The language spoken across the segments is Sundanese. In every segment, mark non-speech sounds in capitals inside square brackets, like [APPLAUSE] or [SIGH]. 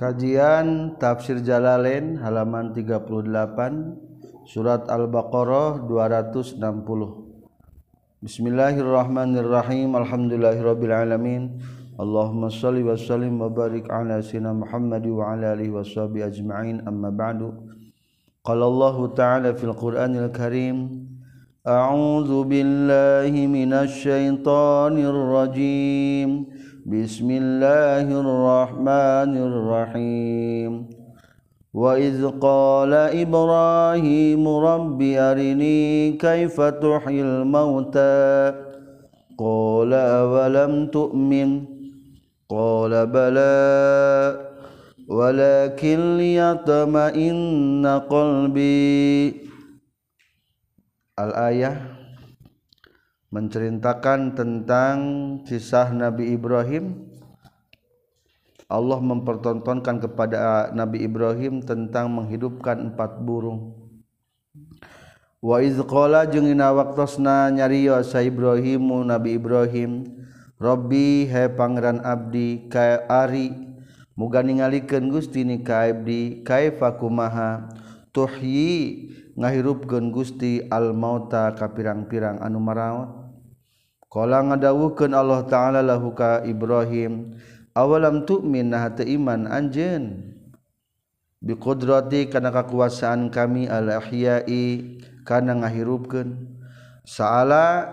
Kajian Tafsir Jalalain halaman 38 Surat Al-Baqarah 260 Bismillahirrahmanirrahim. Alhamdulillahirabbil alamin. Allahumma shalli wa sallim wa barik ala sayyidina Muhammad wa ala alihi washabi ajma'in. Amma ba'du. Qala Allah ta'ala fil Qur'anil Karim A'udzu billahi minasy syaithanir rajim بسم الله الرحمن الرحيم. وإذ قال إبراهيم رب أرني كيف تحيي الموتى؟ قال أولم تؤمن؟ قال بلى. ولكن ليطمئن قلبي. الآية menceritakan tentang kisah Nabi Ibrahim. Allah mempertontonkan kepada Nabi Ibrahim tentang menghidupkan empat burung. Wa iz qala jeung ina waktosna nyarios sa Ibrahimu Nabi Ibrahim Rabbi he pangeran abdi ka ari muga ningalikeun Gusti ni ka abdi kaifa kumaha? Tuhyi ngahirupkeun Gusti al mauta ka pirang-pirang anu maraot Kala ngadawukeun Allah taala lahu ka Ibrahim awalam tu'min nah teu iman anjeun? Bi qudrati kana kakuasaan kami al ahya'i kana ngahirupkeun? Saala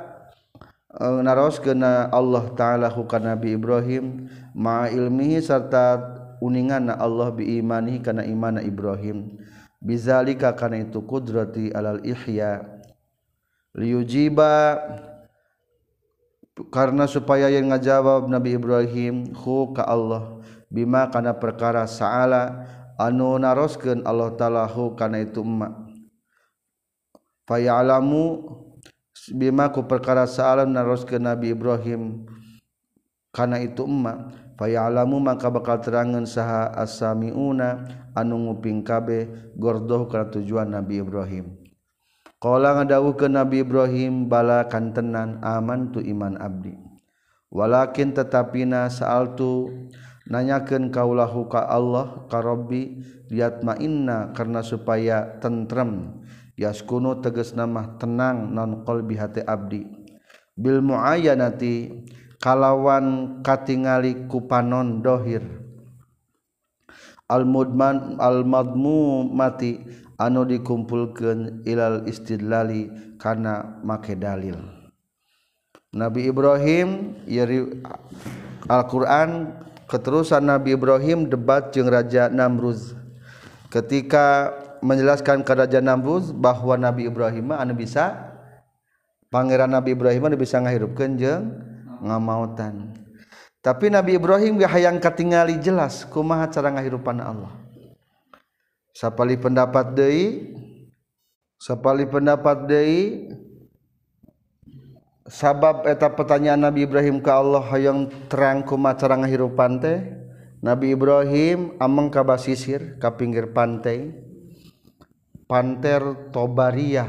eh, naroskeun Allah taala hu ka Nabi Ibrahim ma ilmihi sarta uninganna Allah bi imanihi kana imana Ibrahim. Bizalika kana itu qudrati alal ihya. Liujiba karena supaya yang ngajawab Nabi Ibrahim hu ka Allah bima kana perkara saala anu naroskeun Allah taala hu kana itu emma fayalamu bima ku perkara saala naroskeun Nabi Ibrahim kana itu emma fayalamu maka bakal terangan saha asamiuna anu nguping kabeh gordoh kana tujuan Nabi Ibrahim. Qala ngadawu ke Nabi Ibrahim bala kantenan aman tu iman abdi. Walakin tetapina sa'altu nanyakeun kaulahu ka Allah ka Rabbi liatma inna karena supaya tentrem. Yaskunu tegas nama tenang non qalbi hati abdi. Bil muayyanati kalawan katingali kupanon dohir. Al mudman al madmu mati anu dikumpulkan ilal istidlali karena make dalil. Nabi Ibrahim yeri Alquran keterusan Nabi Ibrahim debat jeung Raja Namruz. Ketika menjelaskan kerajaan Namruz bahwa Nabi Ibrahim anu bisa Pangeran Nabi Ibrahim anu bisa ngahirupkeun jeung ngamautan. Tapi Nabi Ibrahim gak hayang katingali jelas kumaha cara ngahirupan Allah. Sapali pendapat deui sapali pendapat deui sabab eta pertanyaan Nabi Ibrahim ke Allah hayang terang kumaha cara ngahirupan teh Nabi Ibrahim ameng ka basisir ka pinggir pantai. Panter Tobariyah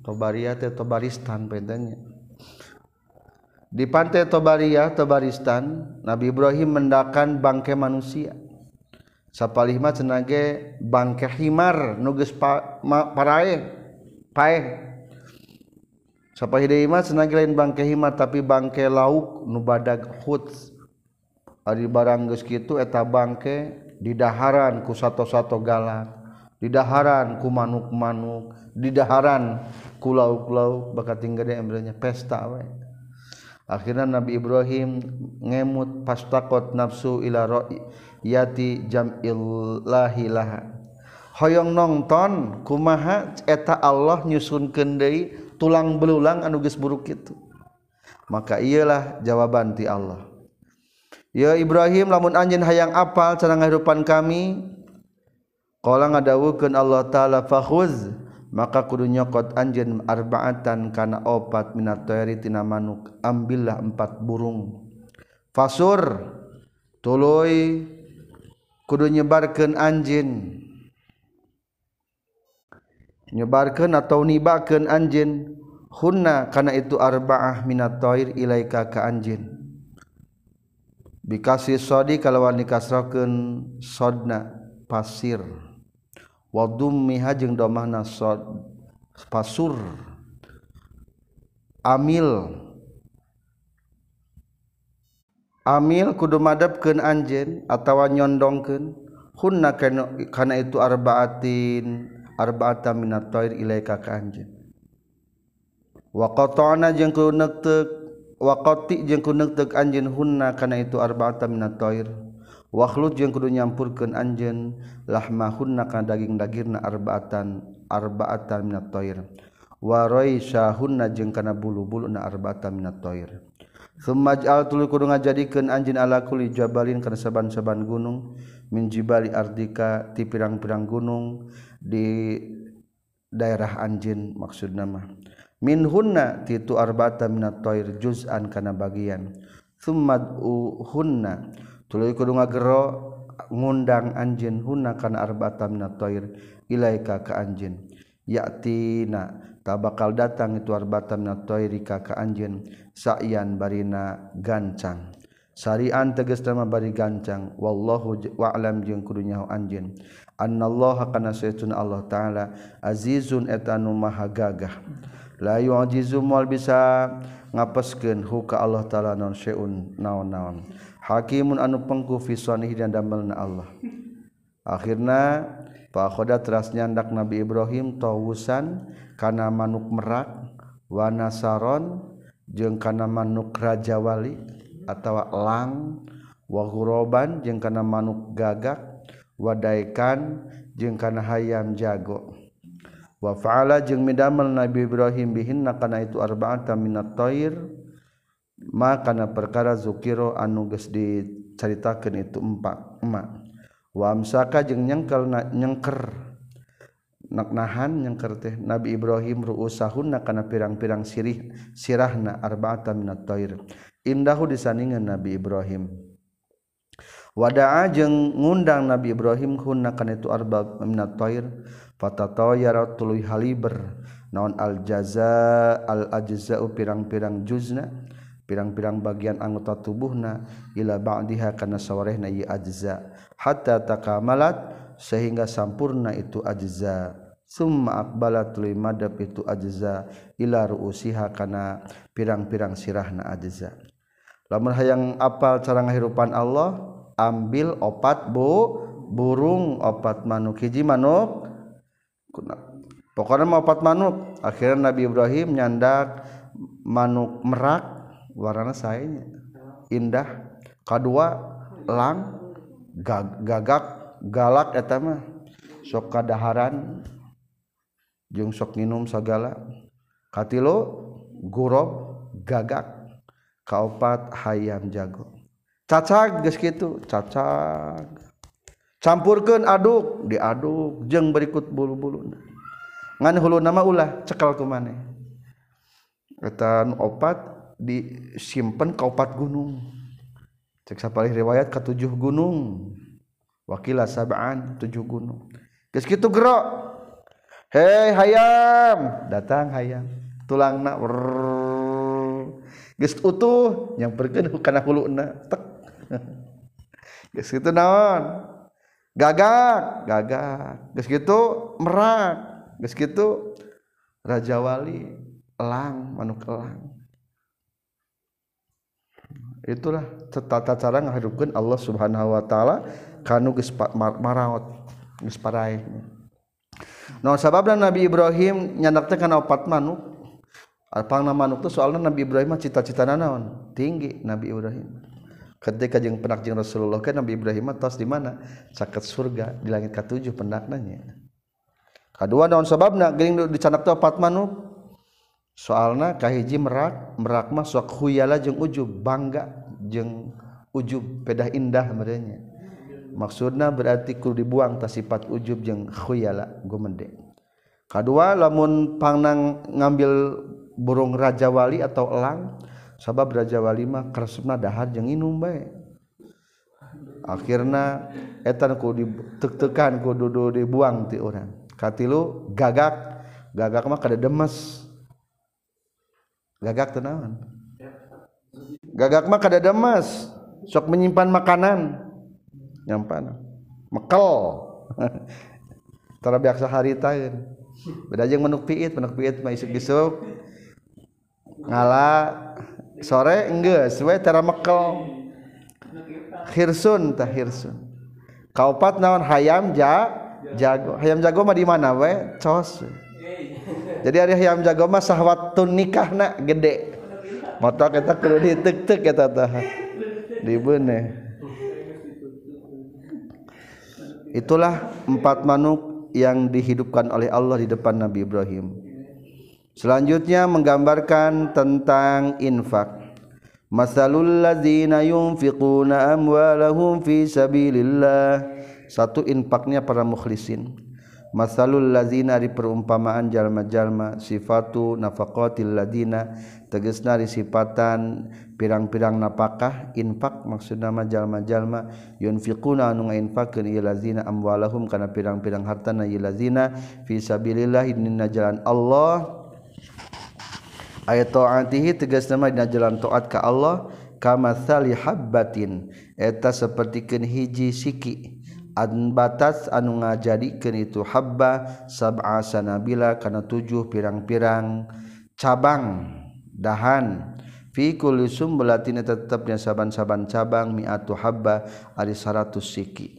Tobariyah teh Tobaristan bedanya di pantai Tobariyah Tobaristan Nabi Ibrahim mendakan bangkai manusia sapalihma cenage bangke himar nuges pa, ma, parae pae sapahideima cenage lain bangke himar tapi bangke lauk nu badag hut ari barang geus kitu eta bangke didaharan ku sato-sato galak didaharan ku manuk-manuk didaharan ku lauk-lauk bakat tinggal embrenya pesta we. Akhirnya Nabi Ibrahim ngemut pastakot nafsu ila ra'i yati jamillahilah Hoyong nonton kumaha eta Allah nyusun kendai tulang belulang anu geus buruk itu maka iyalah jawaban ti Allah. Ya Ibrahim lamun anjeun hayang apal cara ngahirupan kami qala ngadawukeun Allah taala fakhuz maka kudu nyokot anjeun arbaatan kana opat minat tina manuk ambillah empat burung. Fasur tuluy kudu nyebarkan anjin nyebarkan atau nibakan anjin hunna karena itu arba'ah minat toir ilaika ka anjin bikasi sodi kalawan dikasrokan sodna pasir. Wadum miha jeung domahna sod pasur. Amil. amil kudu madhabkeun anjeun atawa nyondongkeun. Hunna kana itu arbaatin arbaata minat thair ilaika ka anjeun. Wa qata'na jeung ku neuteup wa qati jeung ku neuteup anjeun hunna kana itu arbaata minat thair wa khluj jeung kudu nyampurkeun anjeun lahmahunna kana daging-dagirna arbaatan arbaatan minat thair wa raisahunna jeung kana bulu-buluna arbaatan minat thair Sumaj'al tuluy kudu ngajadikeun anjeun ala kulli jabalin kana saban-saban gunung min jibali ardika ti pirang-pirang gunung di daerah anjin maksud nama min hunna titu arbata minat toir juz'an kana bagian. Sumad hunna tuluy kudu ngagero ngundang anjin hunna kana arbata minat toir ilaika ka anjin yatina tabakal datang itu arbata minat toiri ka ka anjin saian barina gancang. Syarian teges nama bari gancang. Wallahu wa'lam jeung kudunya anjeun. Annallaha kana saytun Allah taala azizun etanu maha gagah. La yu'jizu mal bisa ngapeskeun huka Allah taala non syai'un naon-naon. Hakimun anu pengku fi sanih dan damelna Allah. Akhirna Pak Khoda teras nyandak Nabi Ibrahim tawusan kana manuk merak wanasaron jeung kana manuk rajawali atawa elang wahuroban jeung kana manuk gagak wadaikan jeung kana hayam jago. Wa fa'ala jeung midamel Nabi Ibrahim bihinna kana itu arba'ata minat thair ma kana perkara zukiro anu geus dicaritakeun itu empat emak wa amsaka jeung nyengkel nyengker. Nahan yang teh Nabi Ibrahim ruusahunna kana pirang-pirang sirih sirahna arba'atan minat thair indahu disandingan Nabi Ibrahim. Wada'a jeung ngundang Nabi Ibrahim hunna kana itu arba minat thair fatatayara tuluy haliber. Naon al jaza al ajza'u pirang-pirang juzna pirang-pirang bagian anggota tubuhna. Ila ba'diha kana sawarehna ieu ajza. Hatta takamalat sehingga sampurna itu ajza summa aqbala tuluy madhab itu ajza ila ruusiha kana pirang-pirang sirahna ajza. Lamun hayang apal cara ngahirupan Allah ambil opat bu burung opat manuk. Hiji manuk pokoknya mau opat manuk. Akhirnya Nabi Ibrahim nyandak manuk merak warna sayanya indah. Kedua lang gagak galak etama sok kadaharan. jeung sok minum sagala. Katilu gurob gagak kaopat hayam jago. Cacag geus kitu cacag. Campurkeun aduk diaduk jeung berikut bulu-buluna ngan hulu nama ulah cekal ku maneh eta opat disimpen kaopat gunung. Cek sapalih riwayat ka tujuh gunung. Wakila sab'an tujuh gunung. Geus kitu gerok hei hayam. Datang hayam. Tulang na geus utuh. Nyamperkeun [LAUGHS] kana huluna. Tek. [LAUGHS] Geus kitu naon? Gagak. Gagak. Geus kitu merak. Geus kitu raja wali. Elang manuk elang. Itulah tata cara ngaharupkeun Allah Subhanahu wa taala kanu geus maraot geus paraehna non sabab dan Nabi Ibrahim nyandak karena opat manuk alpang manuk tuh soalnya Nabi Ibrahim cita-cita naon? Tinggi Nabi Ibrahim. Ketika jeng penak jeng Rasulullah kan Nabi Ibrahim atas di mana? Caket surga di langit ketujuh pendaknanya kedua naon sababna? Gering dicanak tuh opat manuk soalnya kahiji merak merak mah sok huyala jeng ujub bangga jeng ujub pedah indah merenya maksudnya berarti kudu dibuang tas sifat ujub jeung khuyala gumende. Kedua lamun pangnang ngambil burung raja wali atau elang sabab raja wali mah keresupna dahar jeung inum bae. Akhirna etan kudu ditek-tekan kudu dibuang ti urang. Katilu gagak. Gagak mah kada demes. Gagak tenawan gagak mah kada demes. Sok menyimpan makanan nyampan mekel. [LAUGHS] Tara biasa haritaeun beda jeung menuk piit menuk piit mah isuk-isuk ngala sore enggeus we tara mekel. Hirsun tah hirsun. Kaopat naon hayam ja jago. Hayam jago mah di mana we? Cos. Jadi hari hayam jago mah sahwatun nikahna gede. Motor kita kudu ditek-tek eta tah. Dibeuneh itulah empat manuk yang dihidupkan oleh Allah di depan Nabi Ibrahim. Selanjutnya menggambarkan tentang infak. Masalul ladzina yunfiquna amwalahum fi sabilillah. Satu infaknya para mukhlisin masalul lazina di perumpamaan jalma-jalma sifatu nafaqatil ladina tegesna ri sifatan pirang-pirang napakah infak maksudna mah jalma-jalma yunfiquna anu ngainfakeun ieu lazina amwalahum kana pirang-pirang hartana ieu lazina fi sabilillah dina jalan Allah ayat taatihi tegasna mah dina jalan taat ka Allah kama habbatin eta sapertikeun hiji siki. an batas anu ngajadikeun itu habba sab'a sanabila kana tujuh pirang-pirang cabang dahan. Fi kulli sumbulatin tetapnya saban-saban cabang mi'atu habba ari 100 siki.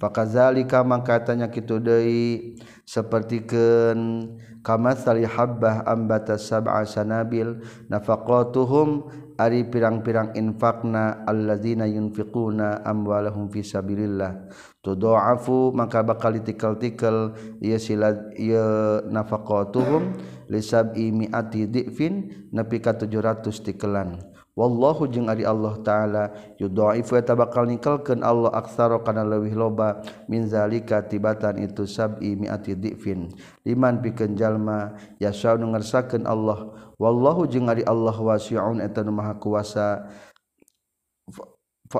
Fakazalika maka tanya kitu deui sapertikeun kama sali habbah ambata sab'a sanabil nafaqatuhum Ari pirang-pirang infakna alladzina yunfiquna amwalahum fi sabilillah. Tudha'afu maka bakal tikal-tikal ya silad ya nafaqatuhum lisab'i mi'ati di'fin nepi ka 700 tikelan. wallahu jeung ari Allah taala yudhaif wa tabakal nikelkeun Allah aksara kana leuwih loba min zalika tibatan itu sab'i mi'ati dhifin liman pikeun jalma yasau ngersakeun Allah. Wallahu jeung ari Allah wasi'un eta nu maha kuasa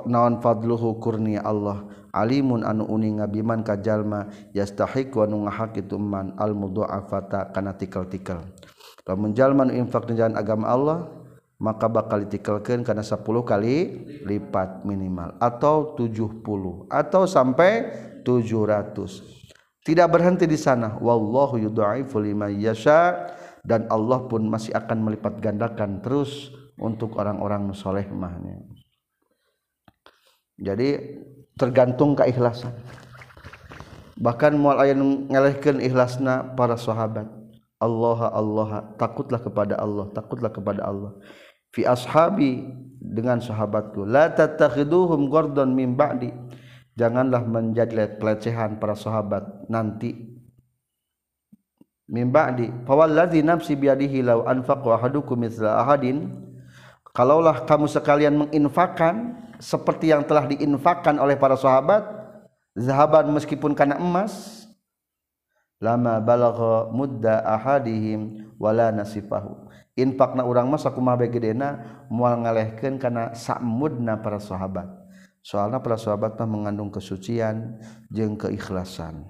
naon fadluhu kurni Allah. Alimun anu uning ngabiman ka jalma yastahiq wa nu ngahak itu man al mudha'afata kana tikal-tikal lamun jalma infak jalan agama Allah maka bakal ditikalkeun kana 10 kali lipat minimal atau 70 atau sampai 700 tidak berhenti di sana. Wallahu yudha'ifu liman yasha. Dan Allah pun masih akan melipat gandakan terus untuk orang-orang soleh mahnya. Jadi tergantung keikhlasan. Bahkan mual aya ngelehkeun ikhlasna para sahabat. Allah Allah takutlah kepada Allah takutlah kepada Allah fi ashabi dengan sahabatku la tattakhiduhum gordon min ba'di. Janganlah menjadi pelecehan para sahabat nanti. Min ba'di. Fawalladzi nafsi biadihi law anfaqa ahadukum mithla ahadin. Kalaulah kamu sekalian menginfakkan seperti yang telah diinfakkan oleh para sahabat zahaban meskipun karena emas lama balagha mudda ahadihim wala nasifahu infakna urang masa kumah bagedena mual ngalehkeun kana samudna para sahabat. Soalna para sahabat mah mengandung kesucian jeung keikhlasan.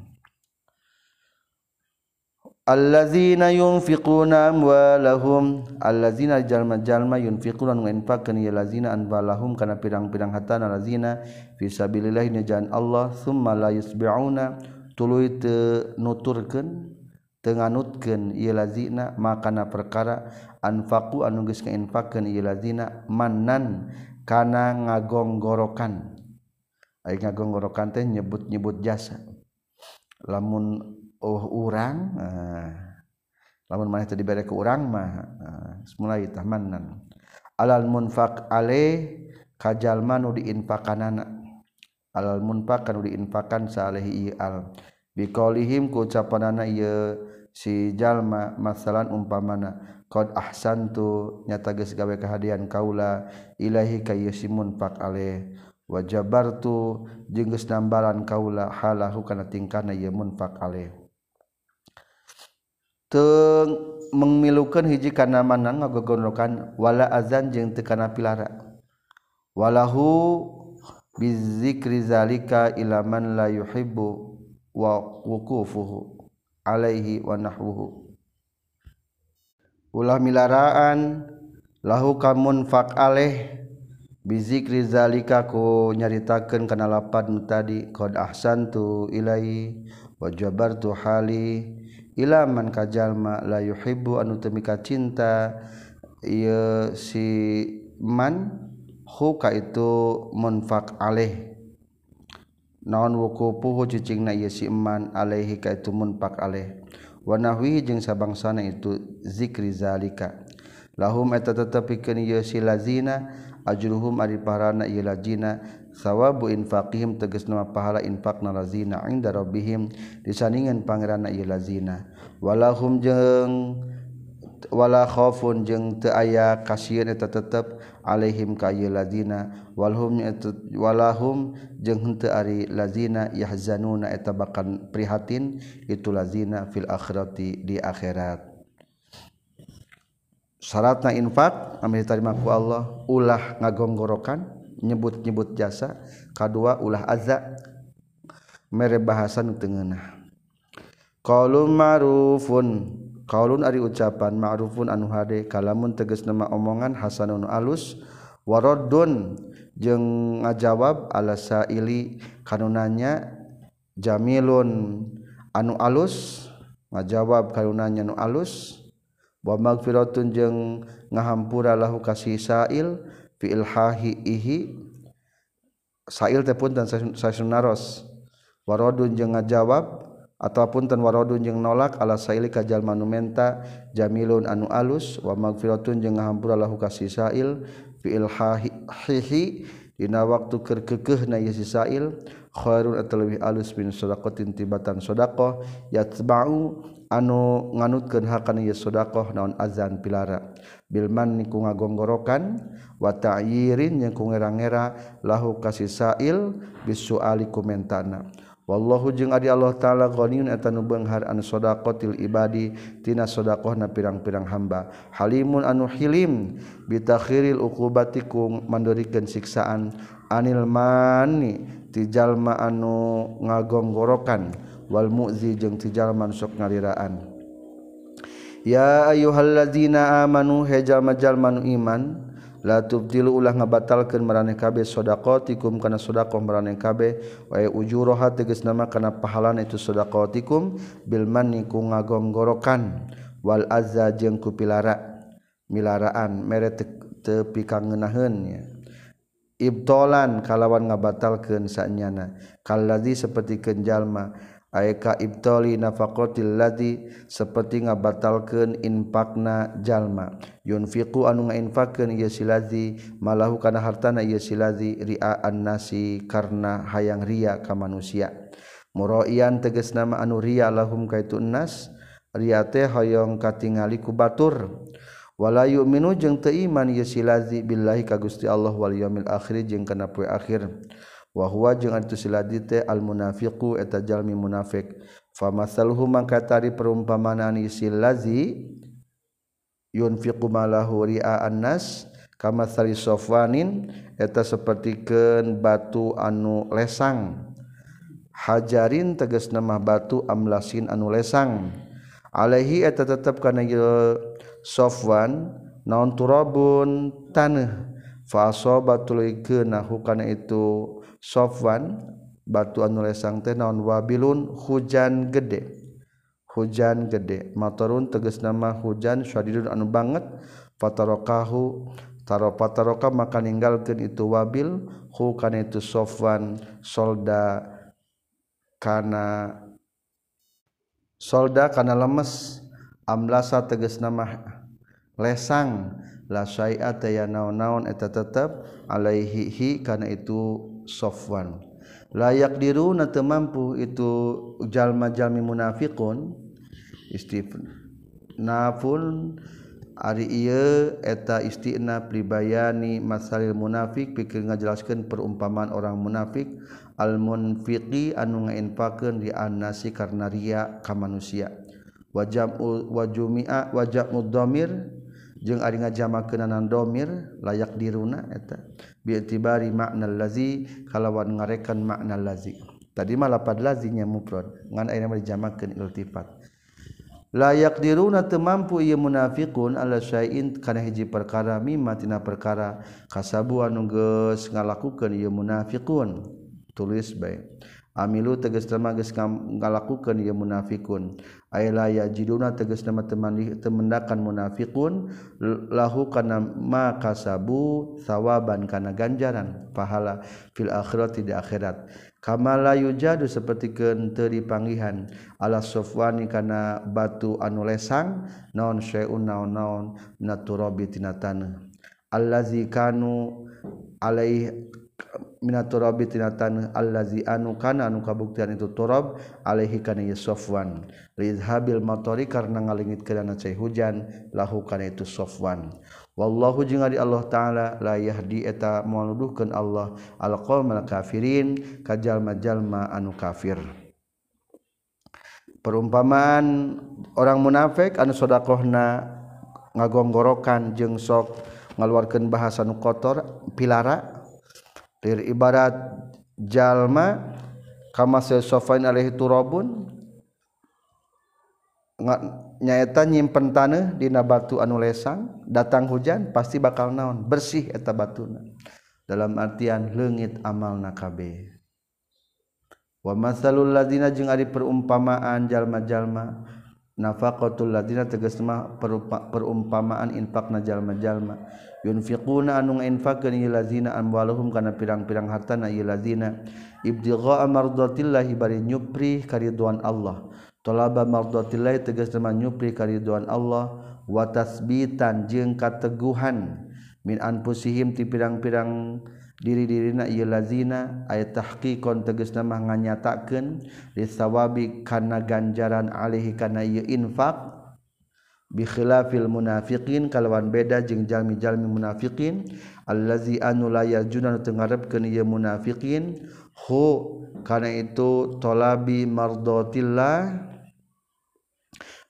Allazina yunfiquna amwalahum allazina jalma-jalma yunfiquna nginfaqkeun ya lazina anbalahum kana pirang-pirang hartana lazina fi sabilillah jalan Allah summa la yusbiuna tuluy teu nuturkeun tenganutkeun ieu lazina makana perkara anfaqu anu geus ngainfaqkeun ieu lazina manan kana ngagonggorokan. Ai ngagonggorokan teh nyebut-nyebut jasa. Lamun oh urang uh, lamun maneh teh dibere ku urang mah uh, mulai tah manan alal munfaq ale kajalma nu diinfakanana alal munfaq kanu diinfakan salehi al. Biqaulihim ku ucapanana ieu si jalma masalan umpamana qad ahsantu nyata geus gawe kahadian kaula ilahi ka si munfaq ale. Wajabartu jeung geus nambalan kaula halahu kana tingkahna ieu munfaq ale. Memilukan hiji karena mana ngagogonrokan wala azan jeung tekana pilara. Walahu bizikrizalika ilaman la yuhibbu wa wukufuhu alaihi wa nahwuhu. Ulah milaraan lahu kamun fak aleh bizikri zalika ku nyaritakeun kana lapad tadi qad ahsantu ilai wa jabartu hali ila man kajalma la yuhibbu anu temika cinta ieu si man huka itu munfak aleh. naon wukupuhu cicing na iya si eman alaihi ka itu munpak alaih wanahwihi jeung sabangsana itu zikri zalika. Lahum eta tetepikeun ieu si lazina ajruhum ari paharana lazina. Sawabu infaqihim tegasna pahala infaqna lazina inda rabbihim disaningan pangeranna ieu lazina. Walahum jeung wala khofun jeung teu aya kasieun eta tetep alaihim kayu lazina walhum walahum jeung henteu ari lazina yahzanuna eta bakal prihatin itu lazina fil akhirati di akhirat. Syaratna infak amin tarima ku Allah ulah ngagonggorokan nyebut-nyebut jasa kedua ulah azza mere bahasan tengenah qaulun ma'rufun kaulun ari ucapan ma'rufun anu hade kalamun tegas nama omongan hasanun alus waradun jeung ngajawab ala saili kanunanya jamilun anu alus ngajawab kanunanya anu alus wa magfiratun jeung ngahampura lahu kasih sail fi ilhahi ihi sail teh pun dan sasun naros waradun jeung ngajawab ataupun tan warodun jeung nolak ala saili kajal manumenta jamilun anu alus wa magfiratun jeung ngahampuralahu kasih sa'il fi ilhahihi dina waktu keur kekehna ye sisail khairun atau lebih alus min sadaqatin tibatan sadaqah yatba'u anu nganutkeun hakana ye sadaqah naon azan pilara. Bilman niku ngagonggorokan wa ta'yirin yang ku ngera-ngera lahu kasih sa'il bisuali komentana wallahu jeung adi Allah taala ghaniyun eta nu beunghar an sadaqatil ibadi tina sadaqahna pirang-pirang hamba. Halimun anu hilim bitakhiril uqubatikum mandorikeun siksaan. Anil mani ti jalma anu ngagonggorokan. Wal muzi jeung ti jalma sok ngaliraan. Ya ayyuhalladzina amanu hejal majal manu iman la tubtilu ulah ngabatalkeun maraneh kabeh sedaqatikum kana sedaqah maraneh kabeh. Wa ujuraha tegas nama kana pahalana itu sedaqatikum bil manni ku ngagonggorokan. Wal azza jeung ku pilara milaraan mere tepi kangenaheun ya. Ibtolan kalawan ngabatalkeun sanyana. Kalladzi saperti kenjalma aeka ibtoli nafakotil ladi seperti ngabatalkan infakna jalma. Yunfiqu anu ngainfakeun ieu silazi malahu kana hartana ieu silazi ria'an nasi karena hayang ria ka manusia. Muroian tegas nama anu ria lahum kaitu nas ria teh hoyong katingali ku batur. Wala yu'minu jeung teu iman ieu silazi billahi ka Gusti Allah wal yaumil akhir jeung kana poe akhir. wahwa jeung ari siladi teh al munafiqu eta jalmi munafik. Famathaluhu mangka tari isil lazi yunfiqu malahu ri'a annas kama sari sofwanin eta sapertikeun batu anu lesang. Hajarin tegas nama batu amlasin anu lesang. Alaihi eta tetep kana sofwan naon turabun tanah fa asabatul ikna hukana itu Sofwan batuan nulesang teh naon? Wabilun hujan gede. Hujan gede. Maturun tegas nama hujan syadidun anu banget. Fatarokahu taro pataroka maka ninggalkeun itu wabil hu kana itu Sofwan solda kana solda kana lemes. Amlasa tegas nama lesang. La syai'ata ya naon-naon eta tetep alaihi hi kana itu Sofwan. Layak diru na mampu itu jalma-jalmi munafikun istifnafun ari ieu eta istina pribayani masalil munafik pikir ngajelaskeun perumpamaan orang munafik al munfiqi anu ngainfakeun di annasi karena ria ka manusia. Wajam wajumi'a wajab mudhamir jeung ari ngajamakeunnanan domir layak diruna eta. Bi'tibari makna lazi kalawan ngarekan makna lazi. Tadi mah lapad lazinya mufrad ngan aya mah dijamakeun iltifat layak diruna teu mampu ieu munafiqun ala syai'in kana hiji perkara mimma tina perkara kasabu anu geus ngalakukeun ieu munafiqun. Tulis bae. Amilu tegas temages ngalakukeun ieu munafiqun. ayla yajiduna tegas nama teman temendakan munafikun lahu kana ma kasabu thawaban kana ganjaran pahala fil akhirati di akhirat. Kama la yujadu seperti keenteri panggihan ala sofwani kana batu anu lesang naon syai'un naon-naon naturabi tinatana. Allazi kanu alaih Minatorabi tina tanah allazi anu kana anu kabuktian itu turab alaihi kana Sofwan. Lizhabil matori karena ngalingit kana cai hujan lahu kana itu Sofwan. Wallahu jeung ari Allah taala la yahdi eta mauluduhkeun Allah alqaumal kafirin kajalma-jalma anu kafir. Perumpamaan orang munafik anu sodakohna ngagonggorokan jeung sok ngaluarkan bahasa nu kotor pilara lir ibarat jalma kama sofan alaihi turabun nyaeta nyimpen tanah dina batu anu lesang datang hujan pasti bakal naon bersih eta batuna. Dalam artian leungit amal nakabe wa masalul ladina jeung ari perumpamaan jalma-jalma nafaqatul ladina tegas mah perumpamaan infak najallma jalma yunfiquna anu ngainfakeun ieu lazina amwaluhum kana pirang-pirang hartana ieu lazina. Ibtigha mardatillah bari nyupri kariduan Allah. Talaba mardatillah tegas mah nyupri kariduan Allah. Wa tasbitan jeung kateguhan. Min anfusihim ti pirang-pirang diri-dirina ia lazina ayat tahqiqon tegas nama nganyatakeun disawabi kana ganjaran alaihi kana ieu infak bi khilafil munafiqin kalawan beda jeung jalmi-jalmi munafiqin allazi anu la yajuna teu ngarepkeun ieu munafiqin hu kana itu talabi mardatillah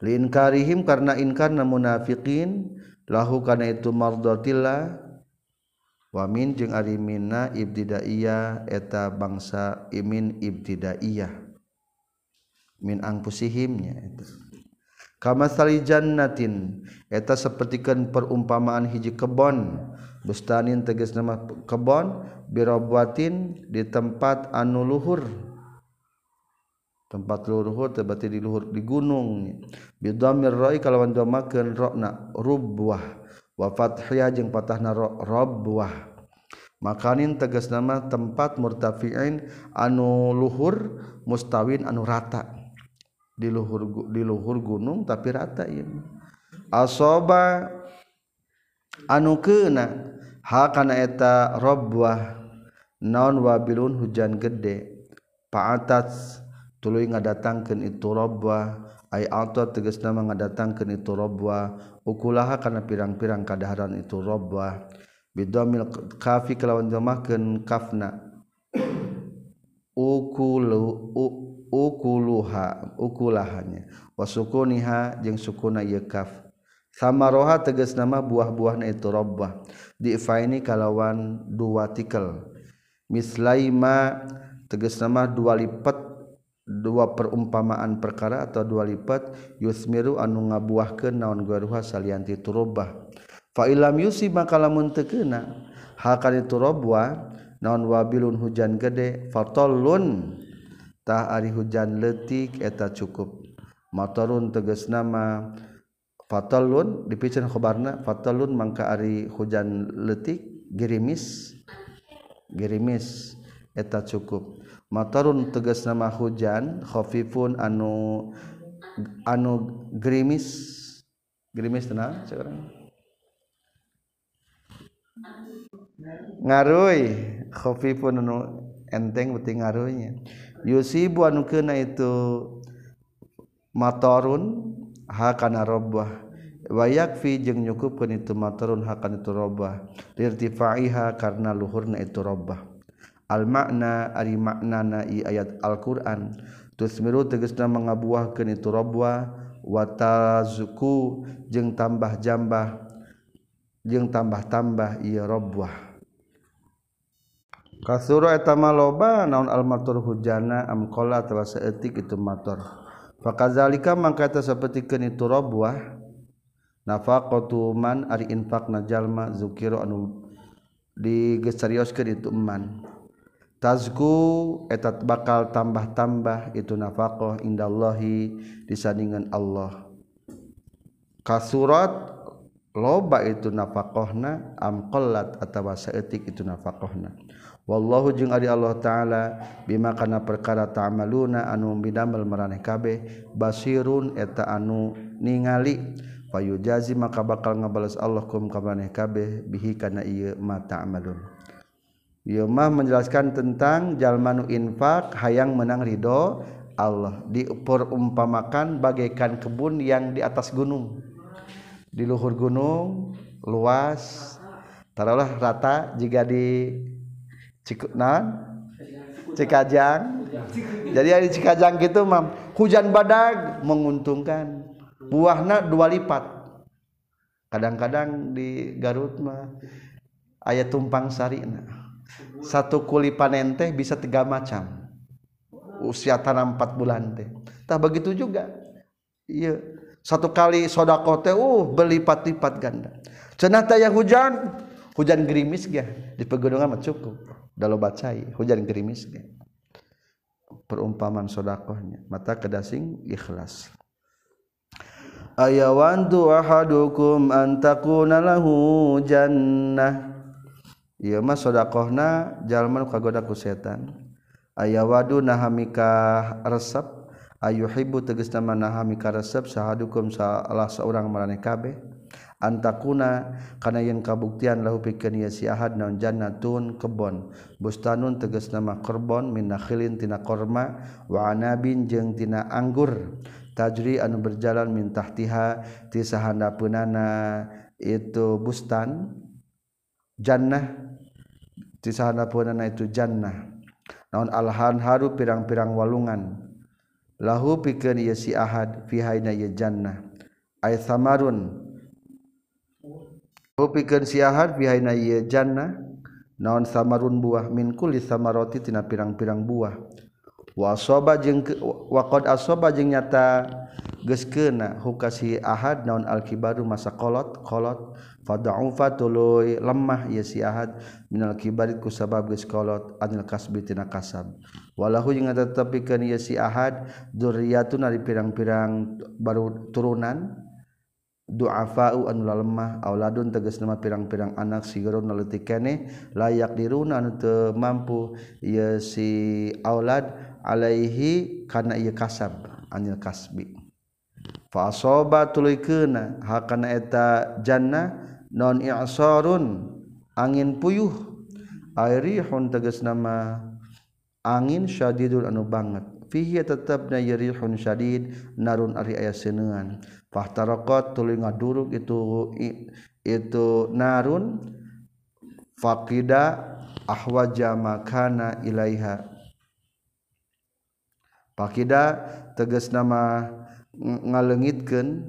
liinkarihim karena inkarna munafiqin lahu kana itu mardatillah wamin jeung arimina ibtidaiyah eta bangsa imin ibtidaiyah. Min angpusihimnya eta. Kamasali jannatin eta sapertikeun perumpamaan hiji kebon. Bustanin tegas nama kebon birobwatin di tempat anu luhur. Tempat luhur tebati di luhur di gunung. Bidamir ra'i kalawan domakeun rokna rubwah wafatya jeung patahna narobwah makanin tegas nama tempat murtafiin anu luhur mustawin anu rata. Di luhur di luhur gunung tapi rata ini asoba anu kena ha kana eta robwah naon wabilun hujan gede. Paatat tuluy ngadatangkeun itu robwah ay alta tegas nama ngadatangkan itu robwa ukulaha karena pirang-pirang kadaharan itu robwa bidomil kafi kelawan jemahkan kafna. Ukulu u, ukuluha ukulahanya. Wasukuniha jeung sukuna ieu kaf. Sama roha tegas nama buah-buahna itu robwa diifaini kalawan dua tikel. Mislaima tegas nama dua lipat dua perumpamaan perkara atau dua lipat yusmiru anu ngabuahkeun naon garuha salianti turubah fa ilam yusi maka lamun hakal hakani turubwa naon wabilun hujan gede fatallun tah ari hujan leutik eta cukup. Matarun tegas nama fatallun dipiceun khobarna fatallun mangka ari hujan leutik gerimis gerimis eta cukup. Motorun tegas nama hujan khafifun anu anu gerimis. Gerimis tenang sekarang ngarui khafifun anu enteng beti ngaruinya. Yusibu anu kena itu motorun hakana robbah. Wa yakfi jeung nyukupkeun itu motorun hakana itu robbah. Lirtifaiha karena luhurna itu robbah al makna ari maknana i ayat Alquran. Tusmiru tegesna mangabuahkeun itu robwa wa tazuku jeung tambah jambah jeung tambah-tambah ieu robwah Kasura eta maloba naon al matur hujana am qala tawa saeutik itu matur. Fakazalika mangka eta sapertikeun itu robwah nafaqatu man ari infaqna jalma zukiro anu digesarioskeun itu man. tazku etat bakal tambah-tambah itu nafaqah indallahi disandingan Allah. Kasurat loba itu nafaqahna am qallat atawa saeutik itu nafaqahna Wallahu jeung ari Allah taala bima kana perkara ta'maluna anu bidamel maraneh kabeh basirun eta anu ningali. Fayujazi maka bakal ngabales Allah kum ka kabeh bihi kana ieu ma ta'malun ieu mah menjelaskan tentang jalmanu infak hayang menang ridho Allah. Diperumpamakan bagaikan kebun yang di atas gunung. Di luhur gunung luas. Taruhlah rata jika di Cikajang. Jadi Cikajang gitu Mam. Hujan badak menguntungkan. Buahnya dua lipat. Kadang-kadang di Garutma ayat tumpang Sari satu kuli panen teh bisa tiga macam. Usia tanam empat bulan teh. Tak begitu juga. Iya. Satu kali sodako teh uh berlipat-lipat ganda. Cenah yang hujan. Hujan gerimis ya di pegunungan mah cukup. Dalam bacai hujan gerimis ya perumpamaan sodakohnya. Mata kedasing ikhlas. Ayawantu ahadukum antakuna lahu jannah ieu mah sedekahna jalma nu kagoda ku setan. Aya wadu nahamika resep ayuhibbu tegasna manahamika resep sahadukum salah seorang maraneh kabeh. Antakuna kana yen kabuktian lahu pikeun ye si ahad naon jannatun kebon. Bustanun tegas nama kerbon min nakhilin tina korma wa anabin jeung tina anggur. Tajri anu berjalan min tahtiha ti sahandapeunana itu bustan jannah. tisahanapuna itu jannah. Naon alhan haru pirang-pirang walungan. Lahu pikeun ieu si ahad fi haina ieu jannah. Ay samarun. Lahu pikeun si ahad fi haina ieu jannah. Naon samarun buah? Min kulli samarati tina pirang-pirang buah. wasoba jeung waqad asoba jeung nyata geus hukasi ahad naon alkibaru masa kolot. Kolot fadaufa tuluy lemah ieu si ahad. Minal ku sabab geus kolot. Anil kasbi tina kasab. Walahu jeung tetepikeun ieu si ahad dzurriyatun ari pirang-pirang baru turunan. Duafa'u anu lemah auladun tegas nama pirang-pirang anak sigurun naleutik layak diruna anu teu mampu. Ieu si aulad Alaihi karena ia kasab anil kasbi. Fasoba tulikena hakana eta jannah non i'asarun angin puyuh airihun tegas nama angin syadidul anu banget. Fihi tetapna yarihun syadid narun ari aya seuneungan fahtarakat tuluy ngaduruk itu itu narun faqida ahwaja makana ilaiha. pakida teges nama ngalengitkan